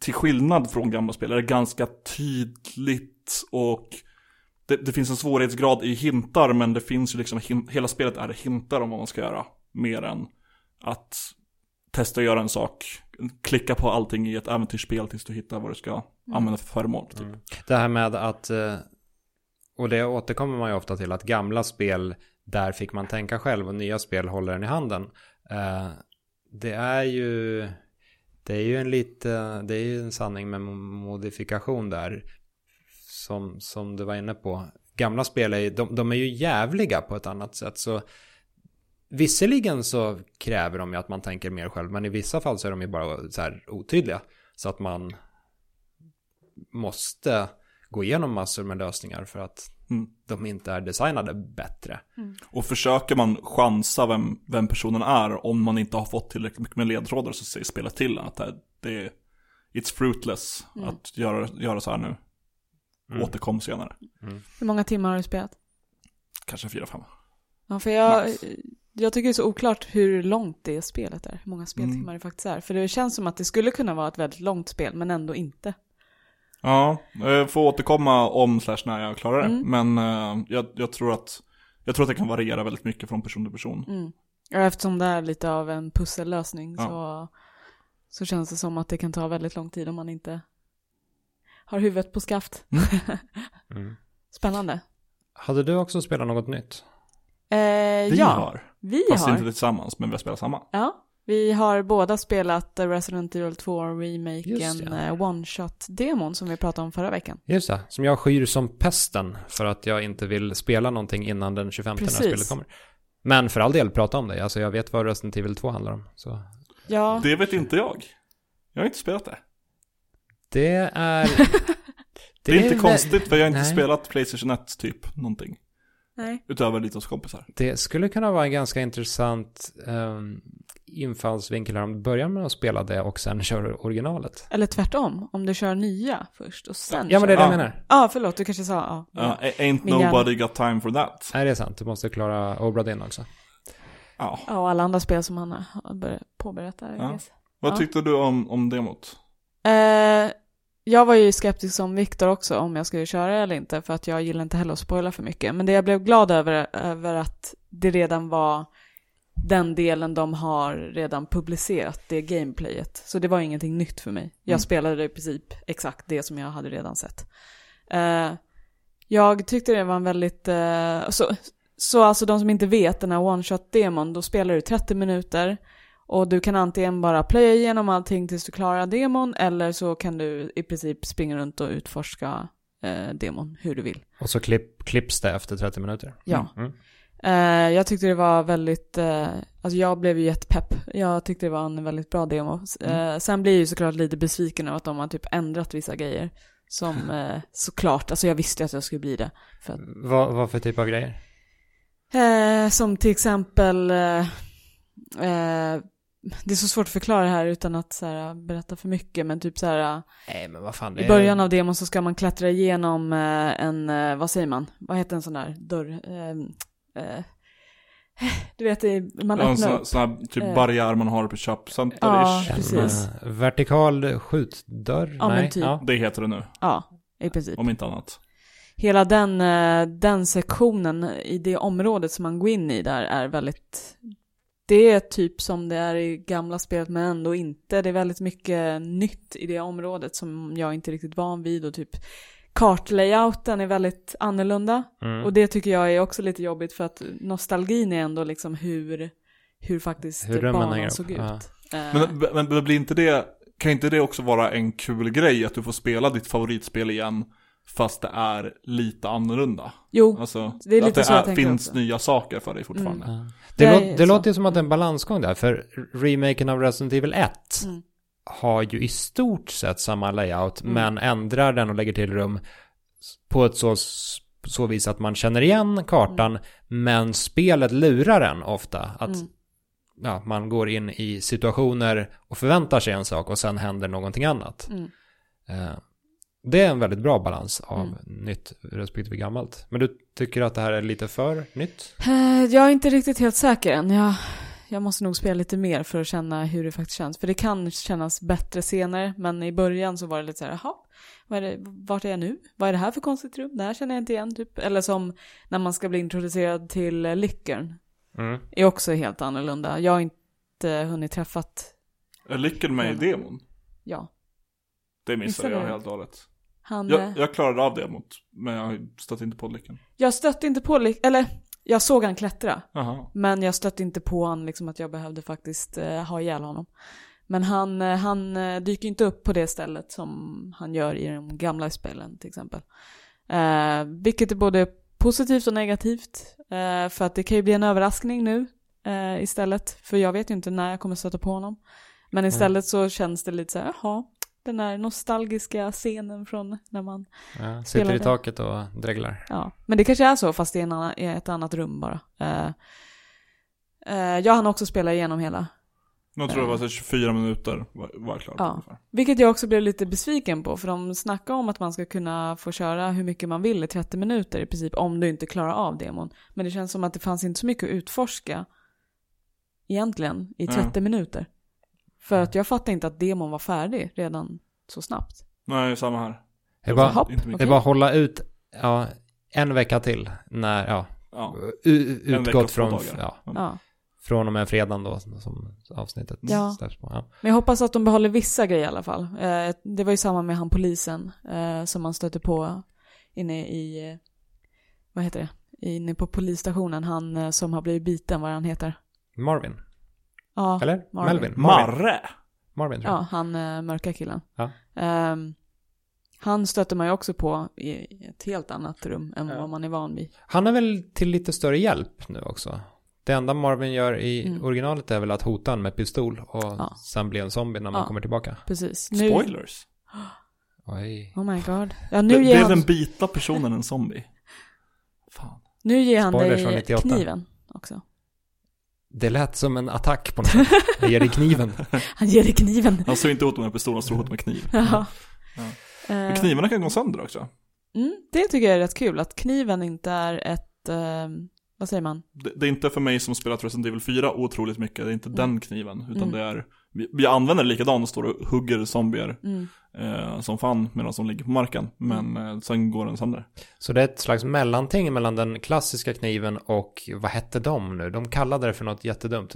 Speaker 3: till skillnad från gamla spel, är det ganska tydligt och det, det finns en svårighetsgrad i hintar, men det finns ju liksom, hela spelet är hintar om vad man ska göra. Mer än att testa att göra en sak, klicka på allting i ett äventyrsspel tills du hittar vad du ska använda för föremål. Typ.
Speaker 2: det här med att, eh, och det återkommer man ju ofta till, att gamla spel, där fick man tänka själv och nya spel håller den i handen. Eh, Det är ju, det är ju en lite, det är ju en sanning med modifikation där. Som, som du var inne på. Gamla spel är, de, de är ju jävliga på ett annat sätt. Så Visserligen så kräver de ju att man tänker mer själv, men i vissa fall så är de ju bara så här otydliga. Så att man måste gå igenom massor med lösningar för att
Speaker 3: Mm.
Speaker 2: de inte är designade bättre.
Speaker 3: Och försöker man chansa vem, vem personen är om man inte har fått tillräckligt mycket med ledtrådar så säger spelet till att det, det är It's fruitless att göra, göra så här nu. Återkom senare.
Speaker 1: Hur många timmar har du spelat?
Speaker 3: Kanske fyra, fem.
Speaker 1: Ja, för jag,
Speaker 3: Max.
Speaker 1: Jag tycker det är så oklart hur långt det spelet är. Hur många speltimmar det faktiskt är. För det känns som att det skulle kunna vara ett väldigt långt spel, men ändå inte.
Speaker 3: Ja, jag får återkomma om slash när jag klarar det.
Speaker 1: Mm.
Speaker 3: Men eh, jag, jag tror att jag tror att det kan variera väldigt mycket från person till person.
Speaker 1: Mm. Ja, eftersom det är lite av en pussellösning
Speaker 3: Ja.
Speaker 1: så, så känns det som att det kan ta väldigt lång tid om man inte har huvudet på skaft.
Speaker 2: Mm.
Speaker 1: Spännande.
Speaker 2: Hade du också spelat något nytt?
Speaker 1: Eh,
Speaker 3: Vi
Speaker 1: ja,
Speaker 3: har,
Speaker 1: vi
Speaker 3: fast
Speaker 1: har.
Speaker 3: inte tillsammans, men vi har spelat samma.
Speaker 1: Ja, vi har båda spelat Resident Evil 2
Speaker 2: Just
Speaker 1: remaken
Speaker 2: ja.
Speaker 1: eh, one-shot-demon som vi pratade om förra veckan.
Speaker 2: Just det, som jag skyr som pesten för att jag inte vill spela någonting innan den 25 när
Speaker 1: Precis.
Speaker 2: spelet kommer. Men för all del, prata om det. Alltså jag vet vad Resident Evil 2 handlar om. Så
Speaker 1: Ja,
Speaker 3: Det vet inte jag. Jag har inte spelat det.
Speaker 2: det är...
Speaker 3: Det är, inte konstigt för jag har inte
Speaker 2: Nej.
Speaker 3: spelat Playstation 1 typ, någonting.
Speaker 1: Nej.
Speaker 3: Utöver lite hos kompisar.
Speaker 2: Det skulle kunna vara en ganska intressant um, infallsvinkel här om du börjar med att spela det och sen kör originalet.
Speaker 1: Eller tvärtom, om du kör nya först och sen
Speaker 2: Ja men det är det
Speaker 3: Ja.
Speaker 2: jag menar.
Speaker 1: Ja, förlåt, du kanske sa ja.
Speaker 3: Ja, ain't
Speaker 1: Min hjärna.
Speaker 3: nobody got time for that.
Speaker 2: Nej det är sant, du måste klara Obra Dinn också.
Speaker 3: Ja.
Speaker 1: Ja, och alla andra spel som han har börjat påbörjat där.
Speaker 3: Ja. Vad tyckte du om, om demot?
Speaker 1: Eh, jag var ju skeptisk som Viktor också om jag skulle köra eller inte för att jag gillar inte heller att spoila för mycket. Men det jag blev glad över, över att det redan var den delen de har redan publicerat, det gameplayet. Så det var ingenting nytt för mig. Jag
Speaker 3: Mm.
Speaker 1: spelade i princip exakt det som jag hade redan sett. Eh, jag tyckte det var en väldigt, eh, så, så alltså de som inte vet den här one-shot-demon, då spelar du 30 minuter och du kan antingen bara plöja igenom allting tills du klarar demon eller så kan du i princip springa runt och utforska eh, demon hur du vill.
Speaker 2: Och så klipp, klipps det efter 30 minuter.
Speaker 1: Ja.
Speaker 2: Mm.
Speaker 1: Eh, jag tyckte det var väldigt, eh, alltså jag blev ju jättepepp. Jag tyckte det var en väldigt bra demo. Eh, sen blir jag ju såklart lite besviken över att de har typ ändrat vissa grejer. Som eh, såklart, alltså jag visste att jag skulle bli det. För att,
Speaker 2: Vad, vad för typ av grejer?
Speaker 1: eh, som till exempel, eh, det är så svårt att förklara det här utan att så här, berätta för mycket, men typ så här,
Speaker 2: Nej men vad fan.
Speaker 1: i början av demon så ska man klättra igenom eh, en, eh, vad säger man, vad heter en sån där dörr? Eh, eh, du vet, man öppnar
Speaker 3: sån,
Speaker 1: upp.
Speaker 3: sån här typ barriär man har på köpcenter
Speaker 1: Ja.
Speaker 2: En
Speaker 1: precis.
Speaker 2: vertikal skjutdörr?
Speaker 1: Ja, men
Speaker 2: Nej.
Speaker 1: typ.
Speaker 2: Ja.
Speaker 3: Det heter det nu,
Speaker 1: Ja, i princip.
Speaker 3: om inte annat.
Speaker 1: Hela den, den sektionen i det området som man går in i där är väldigt... Det är typ som det är i gamla spelet men ändå inte. Det är väldigt mycket nytt i det området som jag inte är riktigt van vid och typ kartlayouten är väldigt annorlunda.
Speaker 2: Mm.
Speaker 1: Och det tycker jag är också lite jobbigt för att nostalgin är ändå liksom hur, hur faktiskt
Speaker 2: Hur
Speaker 1: banan
Speaker 2: upp,
Speaker 1: såg ut.
Speaker 2: ja.
Speaker 3: Men, men, men blir inte det, kan inte det också vara en kul grej att du får spela ditt favoritspel igen fast det är lite annorlunda?
Speaker 1: jo,
Speaker 3: Alltså,
Speaker 1: Det är lite
Speaker 3: att det
Speaker 1: så jag tänker
Speaker 3: finns
Speaker 1: också. Mm.
Speaker 3: nya saker för dig fortfarande.
Speaker 2: Ja. Det,
Speaker 1: Det
Speaker 2: lå-
Speaker 1: är
Speaker 2: det låter ju som att det är en balansgång där, för remaken av Resident Evil 1
Speaker 1: Mm.
Speaker 2: har ju i stort sett samma layout,
Speaker 1: Mm.
Speaker 2: men ändrar den och lägger till rum på ett så, så vis att man känner igen kartan, men spelet lurar en ofta. Att
Speaker 1: Mm.
Speaker 2: ja, man går in i situationer och förväntar sig en sak och sen händer någonting annat.
Speaker 1: Mm.
Speaker 2: Det är en väldigt bra balans av
Speaker 1: Mm.
Speaker 2: nytt respektive gammalt. Men du tycker att det här är lite för nytt?
Speaker 1: Eh, Jag är inte riktigt helt säker än. Jag, jag måste nog spela lite mer för att känna hur det faktiskt känns. För det kan kännas bättre senare, men i början så var det lite så här, jaha, vad är det, vart är jag nu? Vad är det här för konstigt rum? Det här känner jag inte igen, typ. Eller som när man ska bli introducerad till Lyckern.
Speaker 2: Mm.
Speaker 1: är också helt annorlunda. Jag har inte hunnit träffat,
Speaker 3: Är Lycken med i demon?
Speaker 1: ja,
Speaker 3: Det missade jag helt och hållet.
Speaker 1: Han... eh,
Speaker 3: Jag, jag klarade av demot, men jag stötte inte på Lycken.
Speaker 1: Jag stötte inte på, Lyck- eller jag såg han klättra.
Speaker 3: Jaha.
Speaker 1: Men jag stötte inte på han liksom att jag behövde faktiskt eh, ha ihjäl honom. Men han, eh, han eh, dyker inte upp på det stället som han gör i de gamla spelen till exempel. Eh, vilket är både positivt och negativt. Eh, för att det kan ju bli en överraskning nu eh, istället. För jag vet ju inte när jag kommer stöta på honom. Men istället så känns det lite så här, jaha, Den där nostalgiska scenen från när man,
Speaker 2: Ja, sitter i taket och dreglar.
Speaker 1: ja. Men det kanske är så fast i, en annan, i ett annat rum bara. Uh, uh, jag hann också spela igenom hela.
Speaker 3: Jag tror det var så 24 minuter var, var jag klar på
Speaker 1: Ja.
Speaker 3: ungefär.
Speaker 1: Vilket jag också blev lite besviken på, för de snackar om att man ska kunna få köra hur mycket man vill i 30 minuter i princip, om du inte klarar av demon. Men det känns som att det fanns inte så mycket att utforska egentligen i
Speaker 3: Ja.
Speaker 1: 30 minuter. För att jag fattade inte att demon var färdig redan så snabbt.
Speaker 3: Nej, samma här.
Speaker 2: Det är bara,
Speaker 1: Hopp,
Speaker 2: det är bara att hålla ut ja, en vecka till när, ja,
Speaker 3: Ja.
Speaker 2: utgått från, ja,
Speaker 1: Ja.
Speaker 2: från och med fredagen då som avsnittet
Speaker 1: Ja.
Speaker 2: släpps på. Ja.
Speaker 1: Men jag hoppas att de behåller vissa grejer i alla fall. Eh, det var ju samma med han polisen eh, som man stötte på inne i, vad heter det, inne på polisstationen. Han eh, som har blivit biten, vad han heter.
Speaker 2: Marvin,
Speaker 1: Ja,
Speaker 2: eller?
Speaker 1: Marvin.
Speaker 2: Melvin? Marvin,
Speaker 3: Marre!
Speaker 2: Marvin tror jag.
Speaker 1: ja han eh, mörka killen.
Speaker 2: Ja.
Speaker 1: Ehm, han stötte man ju också på i ett helt annat rum än
Speaker 2: Ja.
Speaker 1: vad man är van vid.
Speaker 2: Han är väl till lite större hjälp nu också. Det enda Marvin gör i
Speaker 1: Mm.
Speaker 2: originalet är väl att hota en med pistol och
Speaker 1: Ja.
Speaker 2: sen bli en zombie när man
Speaker 1: Ja.
Speaker 2: kommer tillbaka.
Speaker 1: Precis. Nu,
Speaker 3: Spoilers.
Speaker 2: Oj.
Speaker 1: oh my god. Ja, nu
Speaker 3: Det,
Speaker 1: ger
Speaker 3: blev
Speaker 1: han,
Speaker 3: den bita personen en zombie. Fan.
Speaker 1: nu ger han
Speaker 2: Spoilers från
Speaker 1: dig
Speaker 2: 98.
Speaker 1: kniven också.
Speaker 2: Det lät som en attack på något sätt. Jag ger dig kniven.
Speaker 1: Han ger dig kniven.
Speaker 3: Han slår inte åt med pistolen, han slår åt med kniv.
Speaker 1: Ja.
Speaker 3: Ja. Men knivarna kan gå sönder också.
Speaker 1: Mm, det tycker jag är rätt kul, att kniven inte är ett, eh, vad säger man?
Speaker 3: Det, det är inte för mig som spelat Resident Evil 4 otroligt mycket, det är inte den kniven. Utan
Speaker 1: Mm.
Speaker 3: det är, vi, vi använder det likadant och står och hugger zombier
Speaker 1: Mm.
Speaker 3: Eh, som fan medan de ligger på marken. Men eh, sen går den sönder.
Speaker 2: Så det är ett slags mellanting mellan den klassiska kniven och vad hette de nu? De kallade det för något jättedumt.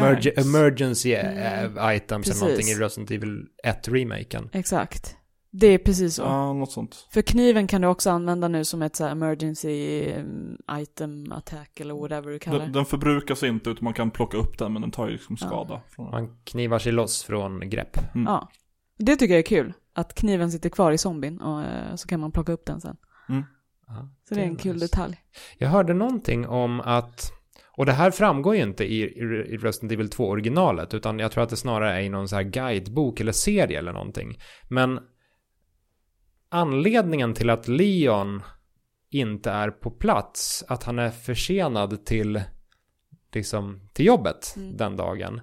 Speaker 2: Emerg emergency
Speaker 1: Mm.
Speaker 2: eh, items
Speaker 1: Precis.
Speaker 2: eller någonting i Resident Evil 1-remaken.
Speaker 1: Exakt. Det är precis så.
Speaker 3: Ja, något sånt.
Speaker 1: För kniven kan du också använda nu som ett så här emergency mm, item attack eller whatever du kallar
Speaker 3: Den,
Speaker 1: det.
Speaker 3: den förbrukas inte utan man kan plocka upp den men den tar ju liksom
Speaker 1: Ja.
Speaker 3: skada. Från den.
Speaker 2: Man knivar sig loss från grepp.
Speaker 3: Mm.
Speaker 1: Ja. Det tycker jag är kul. Att kniven sitter kvar i zombien och eh, så kan man plocka upp den sen.
Speaker 2: Ja,
Speaker 1: Så det är en kul
Speaker 2: nice.
Speaker 1: detalj.
Speaker 2: Jag hörde någonting om att, och det här framgår ju inte i, i Resident Evil 2 originalet, utan jag tror att det snarare är i någon så här guidebok eller serie eller någonting. Men anledningen till att Leon inte är på plats, att han är försenad till, liksom, till jobbet
Speaker 1: Mm.
Speaker 2: den dagen,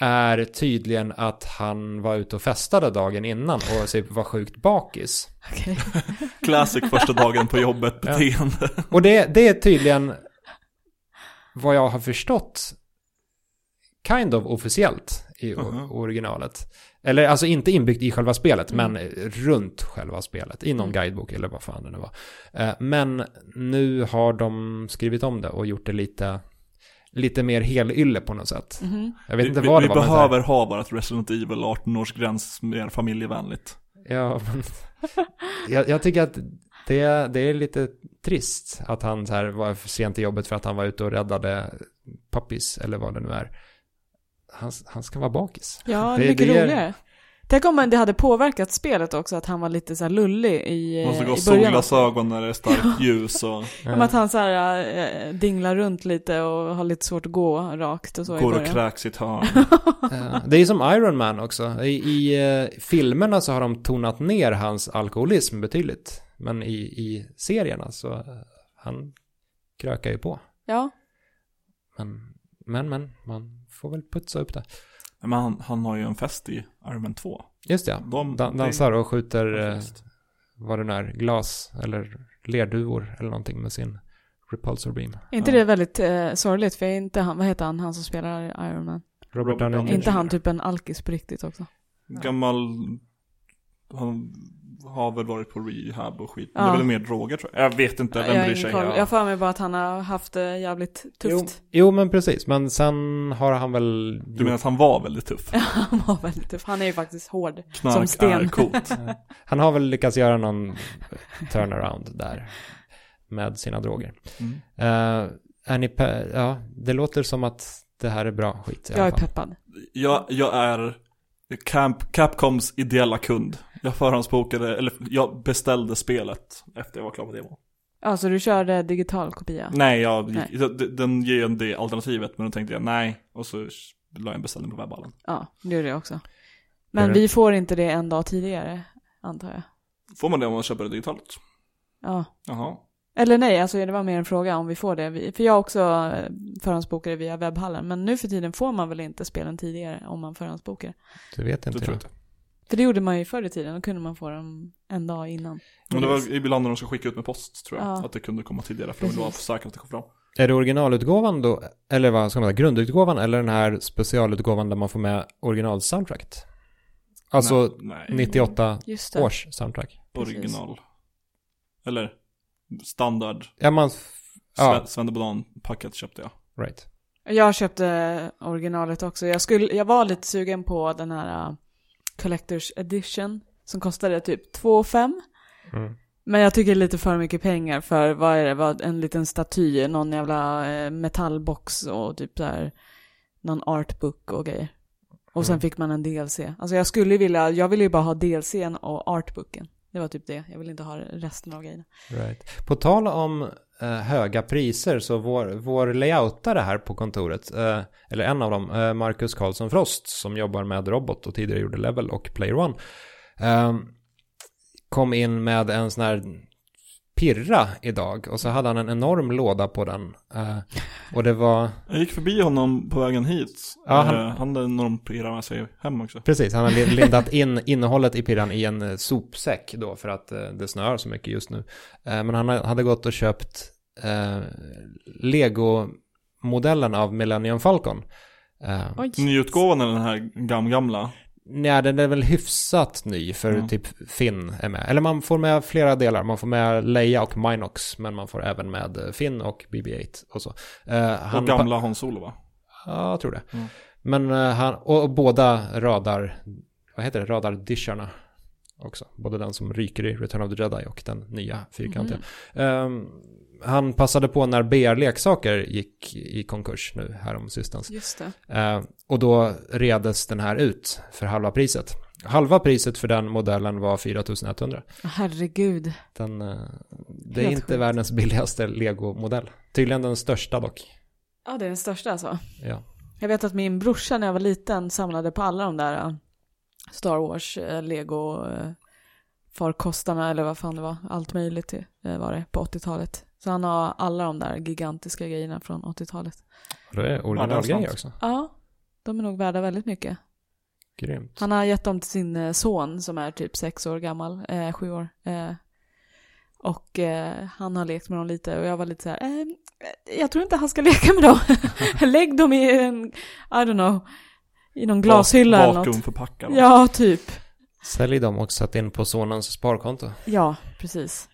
Speaker 2: är tydligen att han var ute och festade dagen innan och typ var sjukt bakis.
Speaker 1: Okej.
Speaker 3: Classic första dagen på jobbet
Speaker 2: Ja.
Speaker 3: beteende.
Speaker 2: Och det, det är tydligen vad jag har förstått kind of officiellt i
Speaker 3: Mhm.
Speaker 2: originalet. Eller alltså inte inbyggt i själva spelet,
Speaker 1: Mm.
Speaker 2: men runt själva spelet. I någon
Speaker 1: Mm.
Speaker 2: guidebok eller vad fan det nu var. Eh, Men nu har de skrivit om det och gjort det lite, lite mer helylle på något sätt.
Speaker 1: Mhm.
Speaker 2: Jag vet inte
Speaker 3: vi,
Speaker 2: vad
Speaker 3: vi
Speaker 2: det var. här-
Speaker 3: behöver ha bara ett Resident Evil 18-årsgräns mer familjevänligt.
Speaker 2: Ja, men jag, jag tycker att det, det är lite trist att han så här var för sent till jobbet för att han var ute och räddade puppies eller vad det nu är. Han, han ska vara bakis.
Speaker 1: Ja,
Speaker 2: Det-
Speaker 1: mycket
Speaker 2: det ger-
Speaker 1: roligare. Tänk om det hade påverkat spelet också, att han var lite så här lullig i,
Speaker 3: Måste
Speaker 1: eh,
Speaker 3: gå
Speaker 1: i början.
Speaker 3: solglasögon när det är starkt ljus och
Speaker 1: Om att han så här äh, dinglar runt lite och har lite svårt att gå rakt och så i
Speaker 3: går och kräks i ett hörn.
Speaker 2: Eh, Det är som Iron Man också. I, i eh, filmerna så har de tonat ner hans alkoholism betydligt. Men i, i serierna så eh, han krökar ju på.
Speaker 1: Ja,
Speaker 2: Men, men, men, man får väl putsa upp det.
Speaker 3: Men han, han har ju en fest i Iron Man 2.
Speaker 2: Just det, ja.
Speaker 3: De-
Speaker 2: Dan- dansar och skjuter eh, vad det nu är, glas eller lerduvor eller någonting med sin repulsor beam.
Speaker 1: är inte
Speaker 3: Ja.
Speaker 1: det väldigt eh, sorgligt? För är inte han, vad heter han, han som spelar Iron Man?
Speaker 2: Robert Downey
Speaker 1: Är inte han typ en alkis på riktigt också?
Speaker 3: Gammal... Han har väl varit på rehab och skit. Det
Speaker 1: Ja.
Speaker 3: är väl mer droger tror jag. Jag vet inte,
Speaker 1: jag
Speaker 3: vem bryr sig? Ja.
Speaker 1: Jag har för mig bara att han har haft det jävligt
Speaker 2: Jo,
Speaker 1: tufft.
Speaker 2: jo, men precis. Men sen har han väl...
Speaker 3: Du menar att han var väldigt tuff?
Speaker 1: han var väldigt tuff. Han är ju faktiskt hård.
Speaker 3: Knark
Speaker 1: Som sten.
Speaker 3: är coolt.
Speaker 2: Han har väl lyckats göra någon turnaround där med sina droger.
Speaker 3: Mm.
Speaker 2: Uh, är ni pe- ja, det låter som att det här är bra skit i
Speaker 1: Jag
Speaker 2: alla
Speaker 1: är peppad.
Speaker 3: Jag, jag är Camp, Capcoms ideella kund. Jag förhandsbokade, eller jag beställde spelet efter jag var klar med demon.
Speaker 1: Ja, så du körde digital kopia?
Speaker 3: Nej, jag,
Speaker 1: Nej.
Speaker 3: den ger ju en det alternativet, men då tänkte jag nej. Och så la jag en beställning på webballen.
Speaker 1: Ja, det gjorde jag också. Men vi får inte det en dag tidigare, antar jag.
Speaker 3: Får man det om man köper det digitalt?
Speaker 1: Ja.
Speaker 3: Jaha.
Speaker 1: Eller nej, alltså det var mer en fråga om vi får det. För jag också eh, förhandsbokade via webbhallen. Men nu för tiden får man väl inte spelen tidigare om man förhandsbokar.
Speaker 2: Det vet
Speaker 3: Det
Speaker 2: inte
Speaker 3: tror
Speaker 2: jag.
Speaker 1: För det gjorde man ju förr i tiden, då kunde man få dem en dag innan.
Speaker 3: Men det var ibland när de ska skicka ut med post tror jag.
Speaker 1: Ja.
Speaker 3: Att det kunde komma tidigare för de vara
Speaker 1: Precis.
Speaker 3: säkra att det kom fram.
Speaker 2: Är det originalutgåvan då, eller vad ska man säga, grundutgåvan eller den här specialutgåvan där man får med originalsoundtracket? Alltså
Speaker 3: nej, nej.
Speaker 2: 98
Speaker 1: Just det.
Speaker 2: års soundtrack.
Speaker 1: precis.
Speaker 3: original. Eller standard.
Speaker 2: Ja, man... Ja.
Speaker 3: Sven Banan-packet köpte jag.
Speaker 2: right.
Speaker 1: Jag köpte originalet också. Jag, skulle, jag var lite sugen på den här Collector's Edition. Som kostade typ 2 5
Speaker 2: Mm.
Speaker 1: Men jag tycker det är lite för mycket pengar för, vad är det, vad, en liten staty, någon jävla eh, metallbox och typ så här någon artbook och grejer. Och sen
Speaker 2: Mm.
Speaker 1: fick man en DLC. Alltså jag skulle vilja, jag ville ju bara ha DLCn och artbooken. Det var typ det, jag vill inte ha resten av grejerna.
Speaker 2: Right. På tal om eh, höga priser så vår, vår layoutare här på kontoret, eh, eller en av dem, eh, Marcus Karlsson Frost, som jobbar med Robot och tidigare gjorde Level och Player One, eh, kom in med en sån här pirra idag och så hade han en enorm låda på den. Eh, och det var,
Speaker 3: Jag gick förbi honom på vägen hit.
Speaker 2: Ja,
Speaker 3: han,
Speaker 2: han-
Speaker 3: han hade en enorm pirra med sig hem också.
Speaker 2: precis, han hade lindat in innehållet i pirran i en eh, sopsäck då för att eh, det snöar så mycket just nu. Eh, men han hade gått och köpt eh, Lego-modellen av Millennium Falcon. Eh.
Speaker 3: Nyutgåvan eller den här gam gamla?
Speaker 2: Nej, den är väl hyfsat ny för
Speaker 3: Ja.
Speaker 2: typ Finn är med. Eller man får med flera delar. Man får med Leia och Minox, men man får även med eh, Finn och BB-8 och så. Eh, han
Speaker 3: och gamla Han Solo va?
Speaker 2: Ja, jag tror det.
Speaker 3: Mm.
Speaker 2: Men eh, han, och, och båda radar, vad heter det, radardisharna också. Både den som ryker i Return of the Jedi och den nya fyrkantiga. Ehm, han passade på när BR-leksaker gick i konkurs nu härom sistens.
Speaker 1: Just det.
Speaker 2: Eh, och då redes den här ut för halva priset. Halva priset för den modellen var 4100.
Speaker 1: Herregud.
Speaker 2: Den, eh, det är
Speaker 1: Helt
Speaker 2: inte
Speaker 1: sjukt.
Speaker 2: världens billigaste Lego-modell. Tydligen den största dock.
Speaker 1: Ja, det är den största alltså.
Speaker 2: Ja.
Speaker 1: Jag vet att min brorsa när jag var liten samlade på alla de där äh, Star Wars, äh, Lego, äh, farkostarna eller vad fan det var. Allt möjligt var det på 80-talet. Så han har alla de där gigantiska grejerna från 80-talet.
Speaker 2: Det är
Speaker 3: Ja, det är
Speaker 2: originalgrejer också.
Speaker 1: Ja, de är nog värda väldigt mycket.
Speaker 2: Grymt.
Speaker 1: Han har gett dem till sin eh, son som är typ sex år gammal, eh, sju år. Eh, och eh, han har lekt med dem lite och jag var lite så här, eh, jag tror inte han ska leka med dem. Lägg dem i en, I don't know, i någon glashylla eller något.
Speaker 3: Vakuumförpackad. va?
Speaker 1: Ja, typ.
Speaker 2: Sälj dem och sätt in på sonens sparkonto.
Speaker 1: Ja, precis.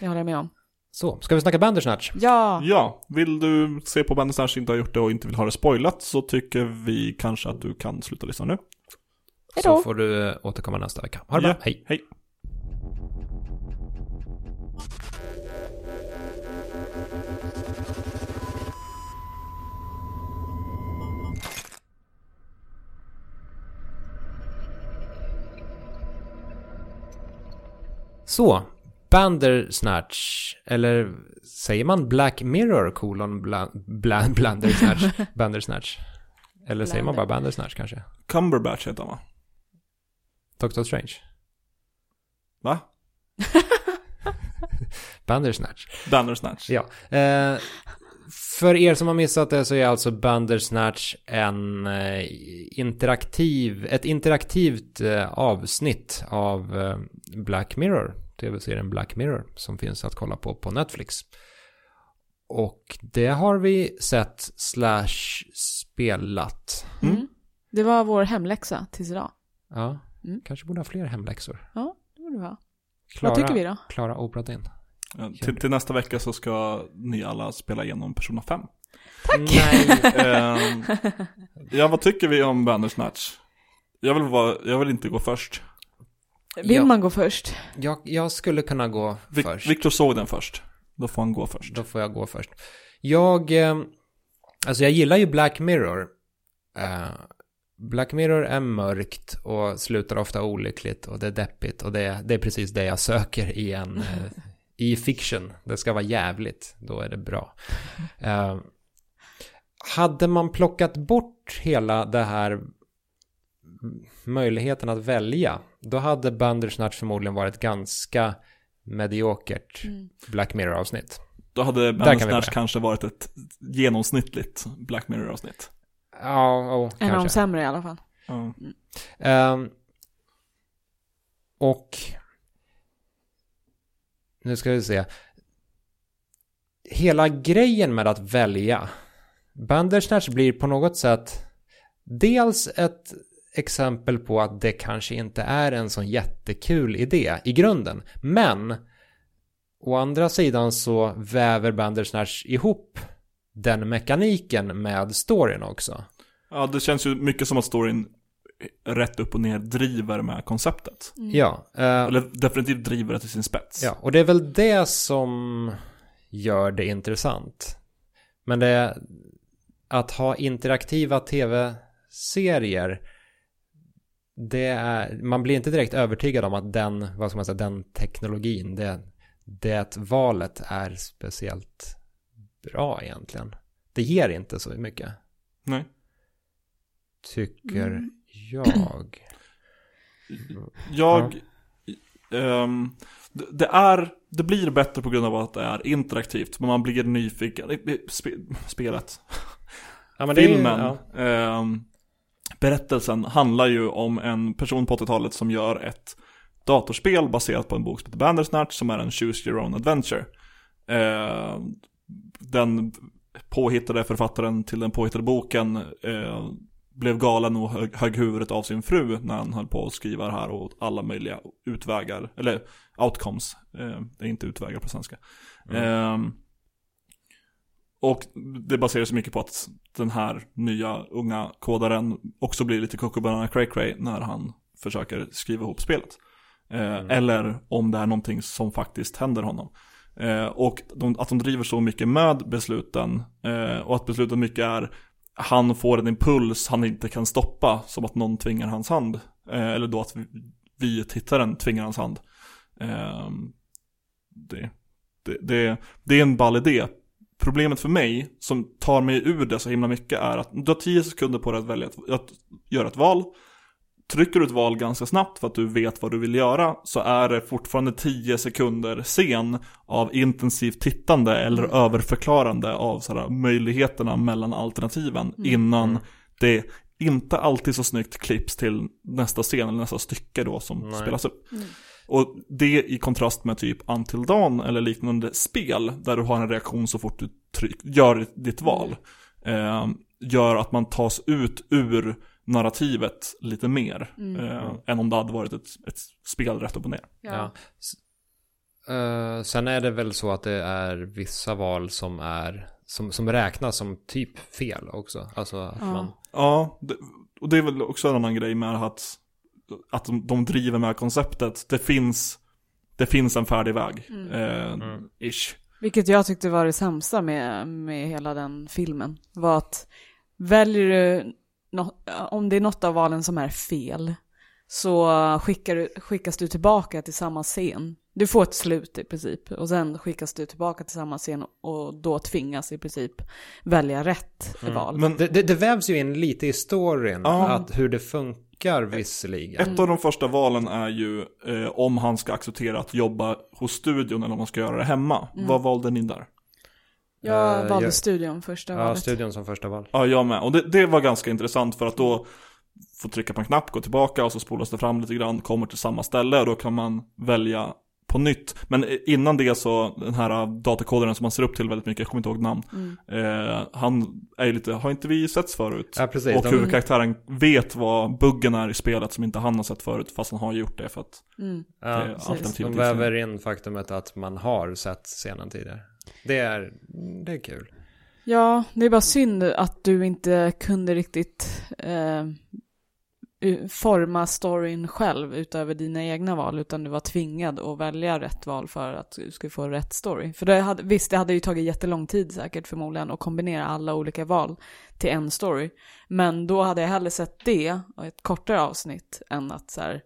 Speaker 1: Det håller jag med om.
Speaker 2: Så, ska vi snacka Bandersnatch?
Speaker 1: Ja,
Speaker 3: Ja, vill du se på bandet som inte har gjort det och inte vill ha det spoilat så tycker vi kanske att du kan sluta lyssna nu.
Speaker 1: Hejdå.
Speaker 2: Så får du eh, återkomma nästa vecka. Ha det
Speaker 3: Ja.
Speaker 2: bra, hej.
Speaker 3: Hej.
Speaker 2: Så, Bandersnatch, eller säger man Black Mirror kolon bla, bla, Blandersnatch? Bandersnatch? Eller säger man bara. Bandersnatch kanske?
Speaker 3: Cumberbatch heter han va?
Speaker 2: Doctor Strange?
Speaker 3: Va?
Speaker 2: Bandersnatch.
Speaker 3: Bandersnatch.
Speaker 2: Ja. Eh, för er som har missat det så är alltså Bandersnatch en eh, interaktiv, ett interaktivt eh, avsnitt av eh, Black Mirror, tv-serien Black Mirror, som finns att kolla på på Netflix. Och det har vi sett slash spelat.
Speaker 3: Mm.
Speaker 1: Det var vår hemläxa tills idag.
Speaker 2: Ja,
Speaker 1: Mm.
Speaker 2: kanske borde ha fler hemläxor.
Speaker 1: Ja, det borde det vara.
Speaker 2: Klara,
Speaker 1: Vad tycker vi då?
Speaker 2: Klara Opera in.
Speaker 3: Ja, till, till nästa vecka så ska ni alla spela igenom Persona 5.
Speaker 2: Nej.
Speaker 3: Ehm, ja, vad tycker vi om Bandersnatch? Jag vill, vara, jag vill inte gå först.
Speaker 1: Vill
Speaker 2: Ja.
Speaker 1: man gå först?
Speaker 2: Jag, jag skulle kunna gå
Speaker 3: Vic,
Speaker 2: först.
Speaker 3: Victor såg den först. Då får han gå först.
Speaker 2: Då får jag gå först. Jag, eh, alltså jag gillar ju Black Mirror. Eh, Black Mirror är mörkt och slutar ofta olyckligt och det är deppigt och det, det är precis det jag söker i en, eh, i fiction. Det ska vara jävligt, då är det bra. Eh, hade man plockat bort hela det här möjligheten att välja, då hade Bandersnatch förmodligen varit ganska mediokert
Speaker 1: Mm.
Speaker 2: Black Mirror-avsnitt.
Speaker 3: Då hade
Speaker 2: kan
Speaker 3: Bandersnatch
Speaker 2: börja.
Speaker 3: kanske varit ett genomsnittligt Black Mirror-avsnitt.
Speaker 2: Ja, oh,
Speaker 1: En av de
Speaker 2: kanske.
Speaker 1: sämre i alla fall.
Speaker 3: Ja.
Speaker 2: Ehm, och nu ska vi se. Hela grejen med att välja. Bandersnatch blir på något sätt dels ett exempel på att det kanske inte är en sån jättekul idé i grunden. Men å andra sidan så väver Bandersnatch ihop den mekaniken med storyn också.
Speaker 3: ja, det känns ju mycket som att storyn rätt upp och ner driver med konceptet.
Speaker 2: Ja. eh,
Speaker 3: Eller definitivt driver det till sin spets.
Speaker 2: Ja, och det är väl det som gör det intressant. Men det är att ha interaktiva tv-serier det är, man blir inte direkt övertygad om att den, vad ska man säga, den teknologin, det, det valet är speciellt bra egentligen. Det ger inte så mycket,
Speaker 3: Nej.
Speaker 2: tycker
Speaker 1: Mm.
Speaker 2: jag.
Speaker 3: Jag... ehm, det- det är... Det blir bättre på grund av att det är interaktivt, men man blir nyfiken. Spe, spelet.
Speaker 2: Ja, men det är
Speaker 3: Filmen.
Speaker 2: ja.
Speaker 3: ehm, berättelsen handlar ju om en person på 80-talet som gör ett datorspel baserat på en bok som heter Bandersnatch som är en Choose Your Own Adventure. Eh, den påhittade författaren till den påhittade boken eh, blev galen och högg, högg huvudet av sin fru när han höll på att skriva det här och alla möjliga utvägar, eller outcomes, eh, det är inte utvägar på svenska. Eh, och det baserar sig mycket på att den här nya unga kodaren också blir lite Coco Banana Cray Cray när han försöker skriva ihop spelet. Eh, Eller om det är någonting som faktiskt händer honom. Eh, och de, att de driver så mycket med besluten eh, och att besluten mycket är han får en impuls han inte kan stoppa som att någon tvingar hans hand. Eh, eller då att vi, vi tittaren tvingar hans hand. Eh, det, det, det, det är en ball idé. Problemet för mig, som tar mig ur det så himla mycket, är att du har 10 sekunder på dig att välja ett, att göra ett val. Trycker du ett val ganska snabbt för att du vet vad du vill göra så är det fortfarande 10 sekunder sen av intensivt tittande eller överförklarande av sådär, möjligheterna mellan alternativen innan det inte alltid så snyggt klipps till nästa scen eller nästa stycke då som
Speaker 2: Nej.
Speaker 3: spelas upp. Och det i kontrast med typ Until Dawn eller liknande spel där du har en reaktion så fort du tryck, gör ditt val. Eh, gör att man tas ut ur narrativet lite mer. Eh, än om det hade varit ett, ett spel rätt upp och ner.
Speaker 2: Ja. S- eh, sen är det väl så att det är vissa val som är som, som räknas som typ fel också. Alltså att
Speaker 1: Ja.
Speaker 2: man...
Speaker 3: Ja, det, och det är väl också en annan grej med att, att de, de driver med konceptet. Det finns, det finns en färdig väg. Eh, Ish.
Speaker 1: Vilket jag tyckte var det sämsta med, med hela den filmen. Var att väljer du, nå- om det är något av valen som är fel, så skickar du, skickas du tillbaka till samma scen. Du får ett slut i princip. Och sen skickas du tillbaka till samma scen och då tvingas i princip välja rätt val.
Speaker 3: Men
Speaker 2: Det, det, det vävs ju in lite i storyn,
Speaker 3: Ja.
Speaker 2: att hur det funkar visserligen.
Speaker 3: ett av de första valen är ju eh, om han ska acceptera att jobba hos studion eller om han ska göra det hemma. Vad valde ni där?
Speaker 1: jag
Speaker 2: Eh,
Speaker 1: valde
Speaker 2: jag-
Speaker 1: studion första
Speaker 2: Ja,
Speaker 1: valet.
Speaker 2: studion som första val.
Speaker 3: Ja, jag med. Och det, det var ganska intressant för att då får trycka på en knapp, gå tillbaka och så spolas det fram lite grann, kommer till samma ställe och då kan man välja på nytt. Men innan det så, den här datakodaren som man ser upp till väldigt mycket, jag kommer inte ihåg namn. Eh, han är ju lite, har inte vi setts förut?
Speaker 2: Ja, precis.
Speaker 3: och
Speaker 2: De-
Speaker 3: huvudkaraktären vet vad buggen är i spelet som inte han har sett förut, fast han har gjort det för att
Speaker 1: Mm.
Speaker 3: det är
Speaker 2: Ja,
Speaker 3: alternativ
Speaker 2: de väver in faktumet att man har sett scenen tidigare. Det är, det är kul.
Speaker 1: Ja, det är bara synd att du inte kunde riktigt eh, forma storyn själv utöver dina egna val, utan du var tvingad att välja rätt val för att du skulle få rätt story. För det hade, visst, det hade ju tagit jättelång tid säkert förmodligen att kombinera alla olika val till en story. Men då hade jag hellre sett det och ett kortare avsnitt än att så här,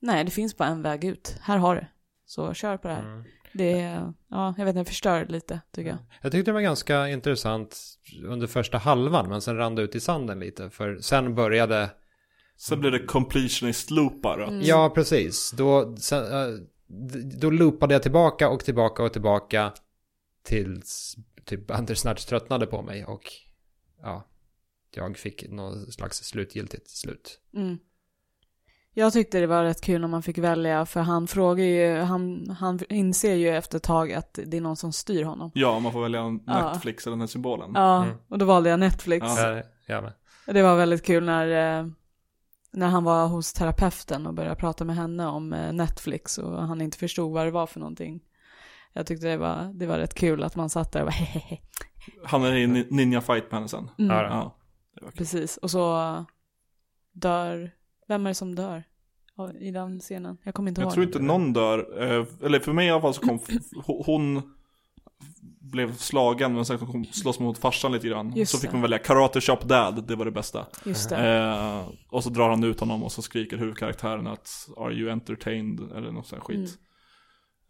Speaker 1: nej, det finns bara en väg ut. Här har du. Så kör på det här.
Speaker 2: Mm.
Speaker 1: Det ja, jag vet inte, förstör lite tycker jag.
Speaker 2: Jag tyckte det var ganska intressant under första halvan, men sen rann det ut i sanden lite. För sen började
Speaker 3: Sen blir det completionist-loopar. att-
Speaker 2: Ja, precis. Då, sen, eh, då loopade jag tillbaka och tillbaka och tillbaka tills typ Bandersnatch tröttnade på mig och ja, jag fick någon slags slutgiltigt slut.
Speaker 1: Mm. Jag tyckte det var rätt kul när man fick välja, för han frågar ju, han, han inser ju efter ett tag att det är någon som styr honom.
Speaker 3: Ja, man får välja en
Speaker 1: Ja.
Speaker 3: Netflix eller den här symbolen.
Speaker 1: Ja,
Speaker 2: Mm.
Speaker 1: och då valde jag Netflix.
Speaker 3: Ja.
Speaker 2: Ja.
Speaker 1: Det var väldigt kul när, eh, när han var hos terapeuten och började prata med henne om eh, Netflix och han inte förstod vad det var för någonting. Jag tyckte det var, det var rätt kul att man satt där och bara hehehe.
Speaker 3: Han är i ni- ninja fight med henne sen.
Speaker 1: Mm,
Speaker 2: Ja,
Speaker 3: Ja. Det var kul.
Speaker 1: Precis, och så dör, vem är det som dör i den scenen? Jag kommer inte
Speaker 3: Jag
Speaker 1: ihåg.
Speaker 3: tror inte någon dör, eh, eller för mig i alla fall så kom, hon blev slagen men sen kom slåss mot farsan lite grann.
Speaker 1: Just
Speaker 3: så fick
Speaker 1: det.
Speaker 3: man välja Karate Chop Dad, det var det bästa.
Speaker 1: Just det.
Speaker 3: Eh, och så drar han ut honom och så skriker huvudkaraktären att Are you entertained? Eller något sånt skit.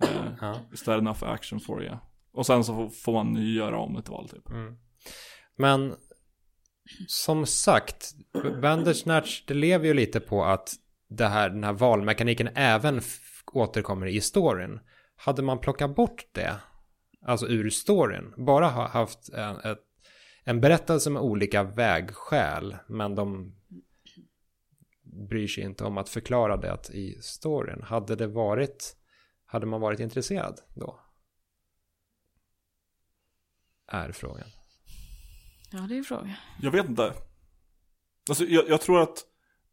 Speaker 1: Mm.
Speaker 3: Eh. Is that enough action for you? Och sen så får- man göra om ett val typ.
Speaker 2: Mm. Men som sagt, Bandersnatch, det lever ju lite på att det här, den här valmekaniken även återkommer i storyn. Hade man plockat bort det, alltså ur storyn, bara ha haft en, ett, en berättelse med olika vägskäl, men de bryr sig inte om att förklara det i storyn. Hade det varit, hade man varit intresserad då? Är frågan.
Speaker 1: Ja, det är en fråga.
Speaker 3: Jag vet inte. Alltså jag, jag tror att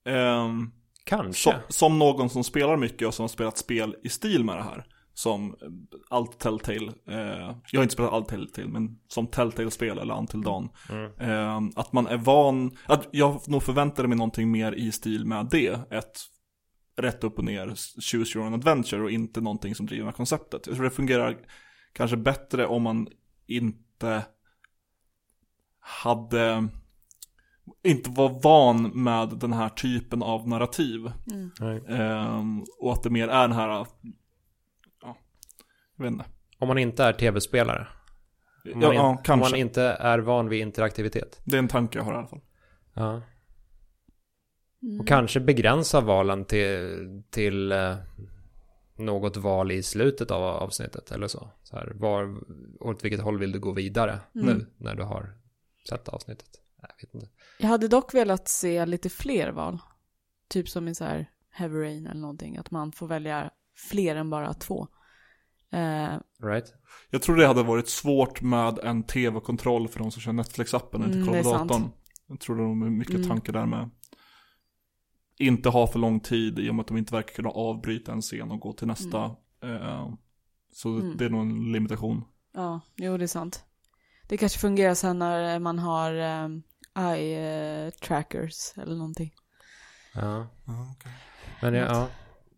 Speaker 3: ehm,
Speaker 2: Kanske.
Speaker 3: som, som någon som spelar mycket och som har spelat spel i stil med det här. Som eh, allt Telltale, eh, jag har inte spelat allt Telltale, men som Telltale-spel eller Until Dawn.
Speaker 2: Mm.
Speaker 3: Eh, att man är van, att jag nog förväntade mig någonting mer i stil med det. Ett rätt upp och ner, choose your own adventure och inte någonting som driver med konceptet. Jag tror det fungerar kanske bättre om man inte hade, inte var van med den här typen av narrativ.
Speaker 1: Mm.
Speaker 3: Ehm, och att det mer är den här, jag vet inte.
Speaker 2: Om man inte är tv-spelare. Om
Speaker 3: Ja,
Speaker 2: man, in,
Speaker 3: ja,
Speaker 2: om
Speaker 3: kanske.
Speaker 2: man inte är van vid interaktivitet.
Speaker 3: Det är en tanke jag har i alla fall.
Speaker 2: Ja.
Speaker 1: Mm.
Speaker 2: Och kanske begränsa valen till, till eh, något val i slutet av avsnittet eller så. så här, var, åt vilket håll vill du gå vidare
Speaker 1: Mm.
Speaker 2: nu när du har sett avsnittet? Jag vet inte.
Speaker 1: Jag hade dock velat se lite fler val. Typ som i så här Heavy Rain eller någonting. Att man får välja fler än bara två. Eh,
Speaker 2: Right?
Speaker 3: Jag tror det hade varit svårt med en tv-kontroll för de som kör Netflix-appen och inte
Speaker 1: Mm,
Speaker 3: kollar datorn. Jag tror det är mycket
Speaker 1: Mm.
Speaker 3: tankar där med. Inte ha för lång tid i och med att de inte verkar kunna avbryta en scen och gå till nästa. Eh, så
Speaker 1: Mm.
Speaker 3: det är nog en limitation.
Speaker 1: ja, jo det är sant. Det kanske fungerar sen när man har um, eye trackers eller någonting.
Speaker 2: Ja. Men ja, ja.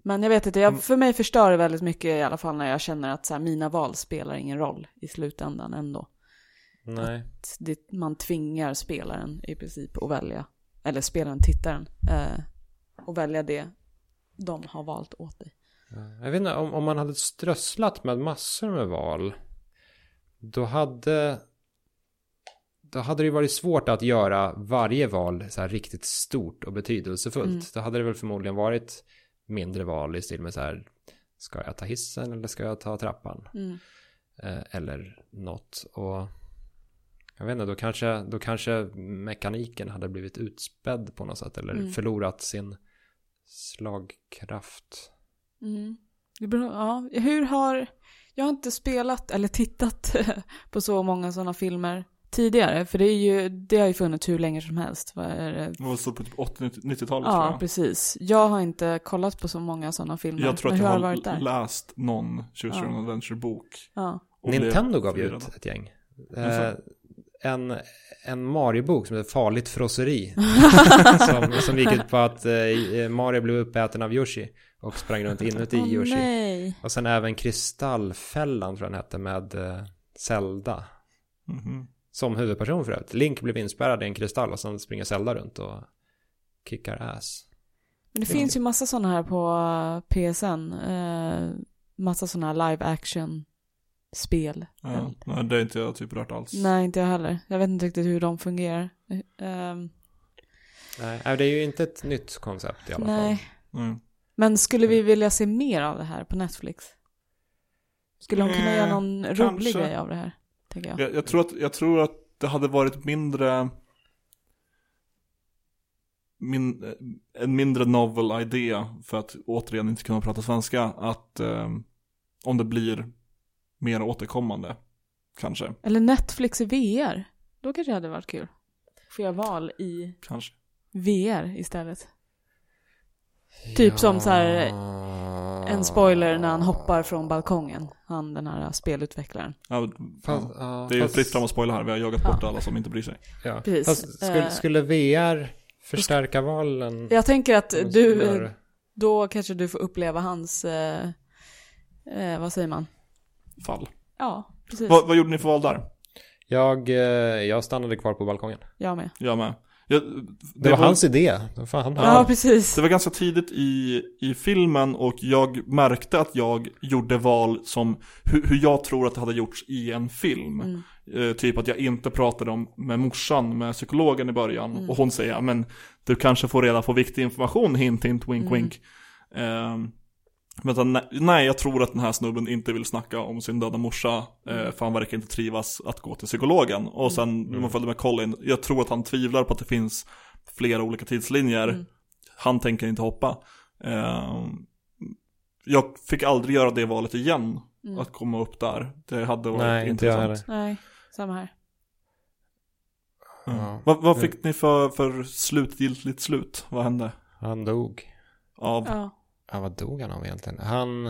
Speaker 1: Men jag vet inte, jag, för mig förstör det väldigt mycket i alla fall när jag känner att så här, mina val spelar ingen roll i slutändan ändå.
Speaker 2: Nej.
Speaker 1: Det, man tvingar spelaren i princip att välja, eller spelaren, tittaren, eh, att välja det de har valt åt dig.
Speaker 2: Jag vet inte, om, om man hade strösslat med massor med val. Då hade... Då hade det varit svårt att göra varje val så här riktigt stort och betydelsefullt.
Speaker 1: Mm.
Speaker 2: Då hade det väl förmodligen varit mindre val i stil med så här. Ska jag ta hissen eller ska jag ta trappan?
Speaker 1: Mm.
Speaker 2: Eh, eller något. Och jag vet inte, då kanske, då kanske mekaniken hade blivit utspädd på något sätt. Eller
Speaker 1: Mm.
Speaker 2: förlorat sin slagkraft.
Speaker 1: Mm. Beror, ja. Hur har, jag har inte spelat eller tittat på så många sådana filmer tidigare, för det, är ju, det har ju funnits hur länge som helst. Vad är det?
Speaker 3: Det var så på typ 80-90-talet tror
Speaker 1: Ja,
Speaker 3: jag.
Speaker 1: precis. Jag har inte kollat på så många sådana filmer.
Speaker 3: Jag tror att
Speaker 1: Men
Speaker 3: jag
Speaker 1: hur
Speaker 3: har
Speaker 1: varit där?
Speaker 3: läst någon Choose
Speaker 1: Ja.
Speaker 3: Your Own Adventure-bok.
Speaker 1: Ja.
Speaker 3: och blev
Speaker 2: Nintendo gav ju
Speaker 3: förvirrad.
Speaker 2: ut ett gäng.
Speaker 3: Jaså?
Speaker 2: Eh, en, en Mario-bok som heter Farligt frosseri. som, som gick ut på att eh, Mario blev uppäten av Yoshi. Och sprang runt inuti
Speaker 1: Åh
Speaker 2: Yoshi.
Speaker 1: nej.
Speaker 2: Och sen även Kristallfällan tror jag den hette med eh, Zelda.
Speaker 3: Mhm.
Speaker 2: Som huvudperson för övrigt. Link blev inspärrad i en kristall och sen springer Zelda runt och kickar ass.
Speaker 1: Men det finns ju massa sådana här på PSN. Eh, massa sådana här live action spel.
Speaker 3: Ja, nej, det är inte jag typ rört alls.
Speaker 1: Nej, inte jag heller. Jag vet inte riktigt hur de fungerar. Eh, ehm,
Speaker 2: Nej, nej, det är ju inte ett nytt koncept i alla fall.
Speaker 1: Nej.
Speaker 3: Mm.
Speaker 1: Men skulle vi vilja se mer av det här på Netflix? Skulle de kunna
Speaker 3: Eh,
Speaker 1: göra någon rolig
Speaker 3: kanske.
Speaker 1: grej av det här? Tänker jag.
Speaker 3: Jag, jag, tror att, jag tror att det hade varit mindre min, eh, en mindre novel idé för att återigen inte kunna prata svenska att eh, om det blir mer återkommande kanske,
Speaker 1: Eller Netflix i VR. Då kanske det hade varit kul. Får jag val i
Speaker 3: kanske.
Speaker 1: VR istället. Typ som så här, En spoiler när han hoppar från balkongen. Han den här spelutvecklaren.
Speaker 3: Ja,
Speaker 2: Fast,
Speaker 3: ja. Det är ju
Speaker 2: fast-
Speaker 3: fritt fram att spoila här, vi har jagat bort
Speaker 1: Ja.
Speaker 3: alla som inte bryr sig.
Speaker 2: Ja.
Speaker 1: Precis.
Speaker 2: Fast skulle,
Speaker 1: Eh,
Speaker 2: skulle VR förstärka valen?
Speaker 1: Jag tänker att du, då kanske du får uppleva hans, eh, eh, vad säger man?
Speaker 3: Fall.
Speaker 1: Ja, precis.
Speaker 3: Vad, vad gjorde ni för val där?
Speaker 2: Jag, eh, jag stannade kvar på balkongen.
Speaker 1: Jag med.
Speaker 3: Jag med. Jag,
Speaker 2: Det, var hans idé. Fan, han
Speaker 1: Ja, precis.
Speaker 3: Det var ganska tidigt i, i filmen och jag märkte att jag gjorde val som hur, hur jag tror att det hade gjorts i en film.
Speaker 1: Mm.
Speaker 3: Eh, typ att jag inte pratade om med morsan, med psykologen i början.
Speaker 1: Mm.
Speaker 3: Och hon säger, "Ja, men du kanske får reda på viktig information, hint hint, wink
Speaker 1: Mm.
Speaker 3: wink. Eh, så, nej, nej, jag tror att den här snubben inte vill snacka om sin döda morsa.
Speaker 1: Mm.
Speaker 3: Eh, för han verkar inte trivas att gå till psykologen. Och sen, när man följde med Colin, jag tror att han tvivlar på att det finns flera olika tidslinjer.
Speaker 1: Mm.
Speaker 3: Han tänker inte hoppa. Eh, jag fick aldrig göra det valet igen,
Speaker 1: Mm.
Speaker 3: att komma upp där. Det hade varit
Speaker 2: Nej, inte
Speaker 3: intressant.
Speaker 2: heller.
Speaker 1: Nej, samma här.
Speaker 2: Ja.
Speaker 3: Vad, vad fick ni för, för slutgiltigt slut? Vad hände?
Speaker 2: Han dog.
Speaker 3: Av,
Speaker 1: Ja.
Speaker 2: Ja, vad dog han av egentligen? Han...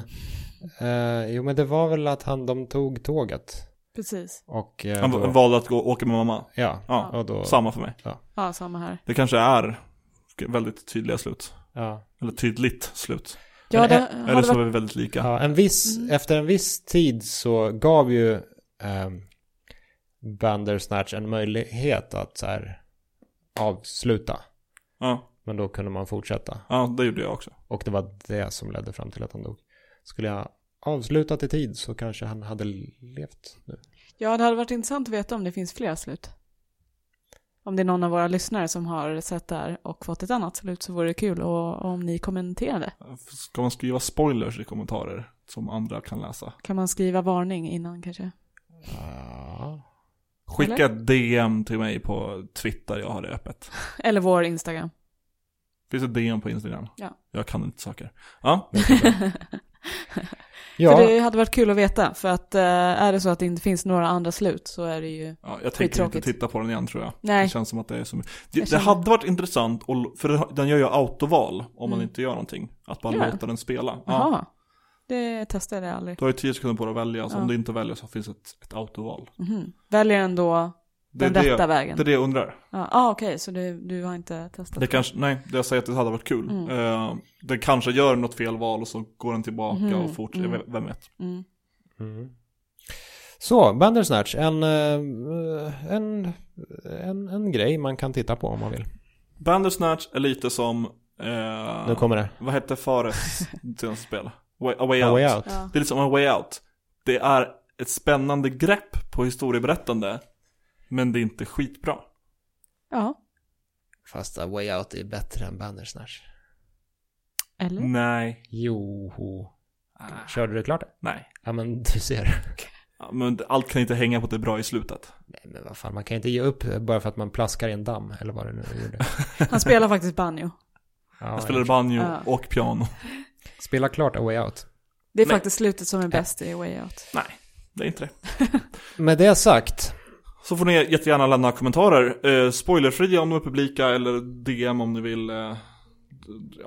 Speaker 2: Eh, jo, men det var väl att han, de tog tåget.
Speaker 1: Precis.
Speaker 2: Och eh,
Speaker 3: han
Speaker 2: då,
Speaker 3: valde att gå åka med mamma.
Speaker 2: Ja,
Speaker 3: Ja,
Speaker 2: och då...
Speaker 3: samma för mig.
Speaker 1: Ja, samma här.
Speaker 3: Det kanske är väldigt tydliga slut.
Speaker 2: Ja.
Speaker 3: Eller tydligt slut.
Speaker 1: Ja,
Speaker 2: Men
Speaker 1: det
Speaker 3: Eller
Speaker 1: hade
Speaker 3: så är
Speaker 1: varit...
Speaker 3: vi väldigt lika.
Speaker 2: ja, en viss...
Speaker 1: Mm.
Speaker 2: Efter en viss tid så gav ju eh, Bandersnatch en möjlighet att så här avsluta.
Speaker 3: Ja,
Speaker 2: Men då kunde man fortsätta.
Speaker 3: ja, det gjorde jag också.
Speaker 2: Och det var det som ledde fram till att han dog. Skulle jag avslutat i tid så kanske han hade levt nu.
Speaker 1: Ja, det hade varit intressant att veta om det finns flera slut. Om det är någon av våra lyssnare som har sett det här och fått ett annat slut så vore det kul och, om ni kommenterade.
Speaker 3: Ska man skriva spoilers i kommentarer som andra kan läsa?
Speaker 1: Kan man skriva varning innan kanske?
Speaker 2: Ja.
Speaker 3: Skicka
Speaker 1: Eller?
Speaker 3: DM till mig på Twitter, jag har det öppet.
Speaker 1: Eller vår Instagram.
Speaker 3: Finns det DM på Instagram?
Speaker 1: Ja.
Speaker 3: Jag kan inte saker. Ja,
Speaker 2: Ja,
Speaker 1: För det hade varit kul att veta, för att eh, är det så att det inte finns några andra slut så är det ju...
Speaker 3: ja jag tänker inte titta på den igen tror jag. Det
Speaker 1: Nej,
Speaker 3: känns som att det är så mycket.
Speaker 1: Jag
Speaker 3: Det, det hade varit intressant, och, för den- gör ju autoval om man
Speaker 1: Mm.
Speaker 3: inte gör någonting. Att bara
Speaker 1: den?
Speaker 3: låta den spela. Ja.
Speaker 1: jaha. Det testade jag aldrig.
Speaker 3: Du har ju 10 sekunder på dig att välja, så
Speaker 1: Ja.
Speaker 3: om du inte väljer så finns ett, ett autoval.
Speaker 1: Mhm. Väljer den då
Speaker 3: Det
Speaker 1: den rätta
Speaker 3: det,
Speaker 1: vägen?
Speaker 3: det är det jag undrar.
Speaker 1: Ja, ah, okej, så du, du har inte testat?
Speaker 3: Det kanske, nej, det jag säger att det hade varit kul.
Speaker 1: Mm.
Speaker 3: Eh, den kanske gör något fel val och så går den tillbaka
Speaker 1: Mhm,
Speaker 3: och fortsätter,
Speaker 1: mm.
Speaker 3: vem vet.
Speaker 1: Mm.
Speaker 2: Mm. Så, Bandersnatch, en, eh, en, en, en grej man kan titta på om man vill.
Speaker 3: Bandersnatch är lite som, eh,
Speaker 2: Nu kommer det.
Speaker 3: vad hette Fares senaste spel? Way, a way
Speaker 2: A
Speaker 3: out.
Speaker 2: way out.
Speaker 1: Ja.
Speaker 3: Det är lite som A Way Out. Det är ett spännande grepp på historieberättande, men det är inte skitbra.
Speaker 1: ja,
Speaker 2: Fast A way out är bättre än Bandersnatch.
Speaker 1: eller?
Speaker 3: Nej.
Speaker 2: Jo.
Speaker 3: Ah,
Speaker 2: Körde du klart det?
Speaker 3: nej.
Speaker 2: Ja men du ser.
Speaker 3: Ja, men allt kan inte hänga på att det är bra i slutet.
Speaker 2: Nej men vad fan, man kan inte ge upp bara för att man plaskar i en damm eller vad det nu gjorde.
Speaker 1: Han spelar faktiskt banjo.
Speaker 2: Ja,
Speaker 3: Jag spelade banjo
Speaker 1: Ja.
Speaker 3: och piano.
Speaker 2: Spela klart A way out.
Speaker 1: Det är
Speaker 3: Nej.
Speaker 1: faktiskt slutet som är bäst i Way Out.
Speaker 3: Nej, det är inte det.
Speaker 2: Med det sagt.
Speaker 3: Så får ni jättegärna lämna kommentarer. Eh, spoilerfria om de är publika eller DM om ni vill. Eh,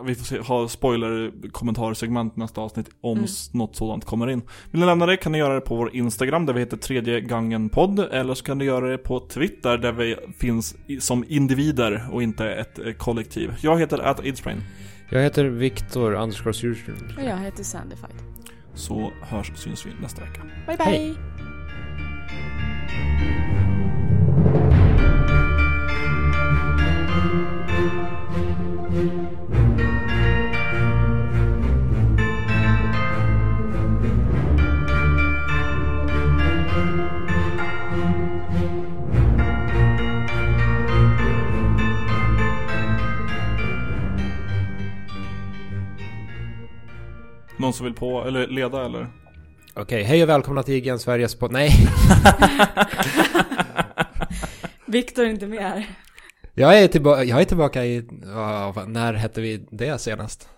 Speaker 3: vi får se, ha spoiler-kommentarsegment nästa avsnitt om
Speaker 1: Mm.
Speaker 3: något sådant kommer in. Vill ni lämna det kan ni göra det på vår Instagram där vi heter tredje gången podd. Eller så kan ni göra det på Twitter där vi finns som individer och inte ett eh, kollektiv. Jag heter at Aidsbrain.
Speaker 2: Jag heter Viktor underscore Surström.
Speaker 1: Och jag heter Sandified.
Speaker 3: Så hörs och syns vi nästa vecka.
Speaker 1: Bye bye!
Speaker 2: Hej.
Speaker 3: Någon som vill på, eller leda eller?
Speaker 2: Okej, hej och välkomna till IGN Sveriges podd. Nej,
Speaker 1: Viktor är inte med här.
Speaker 2: jag är, tillba- jag är tillbaka i, vad- när hette vi det senast?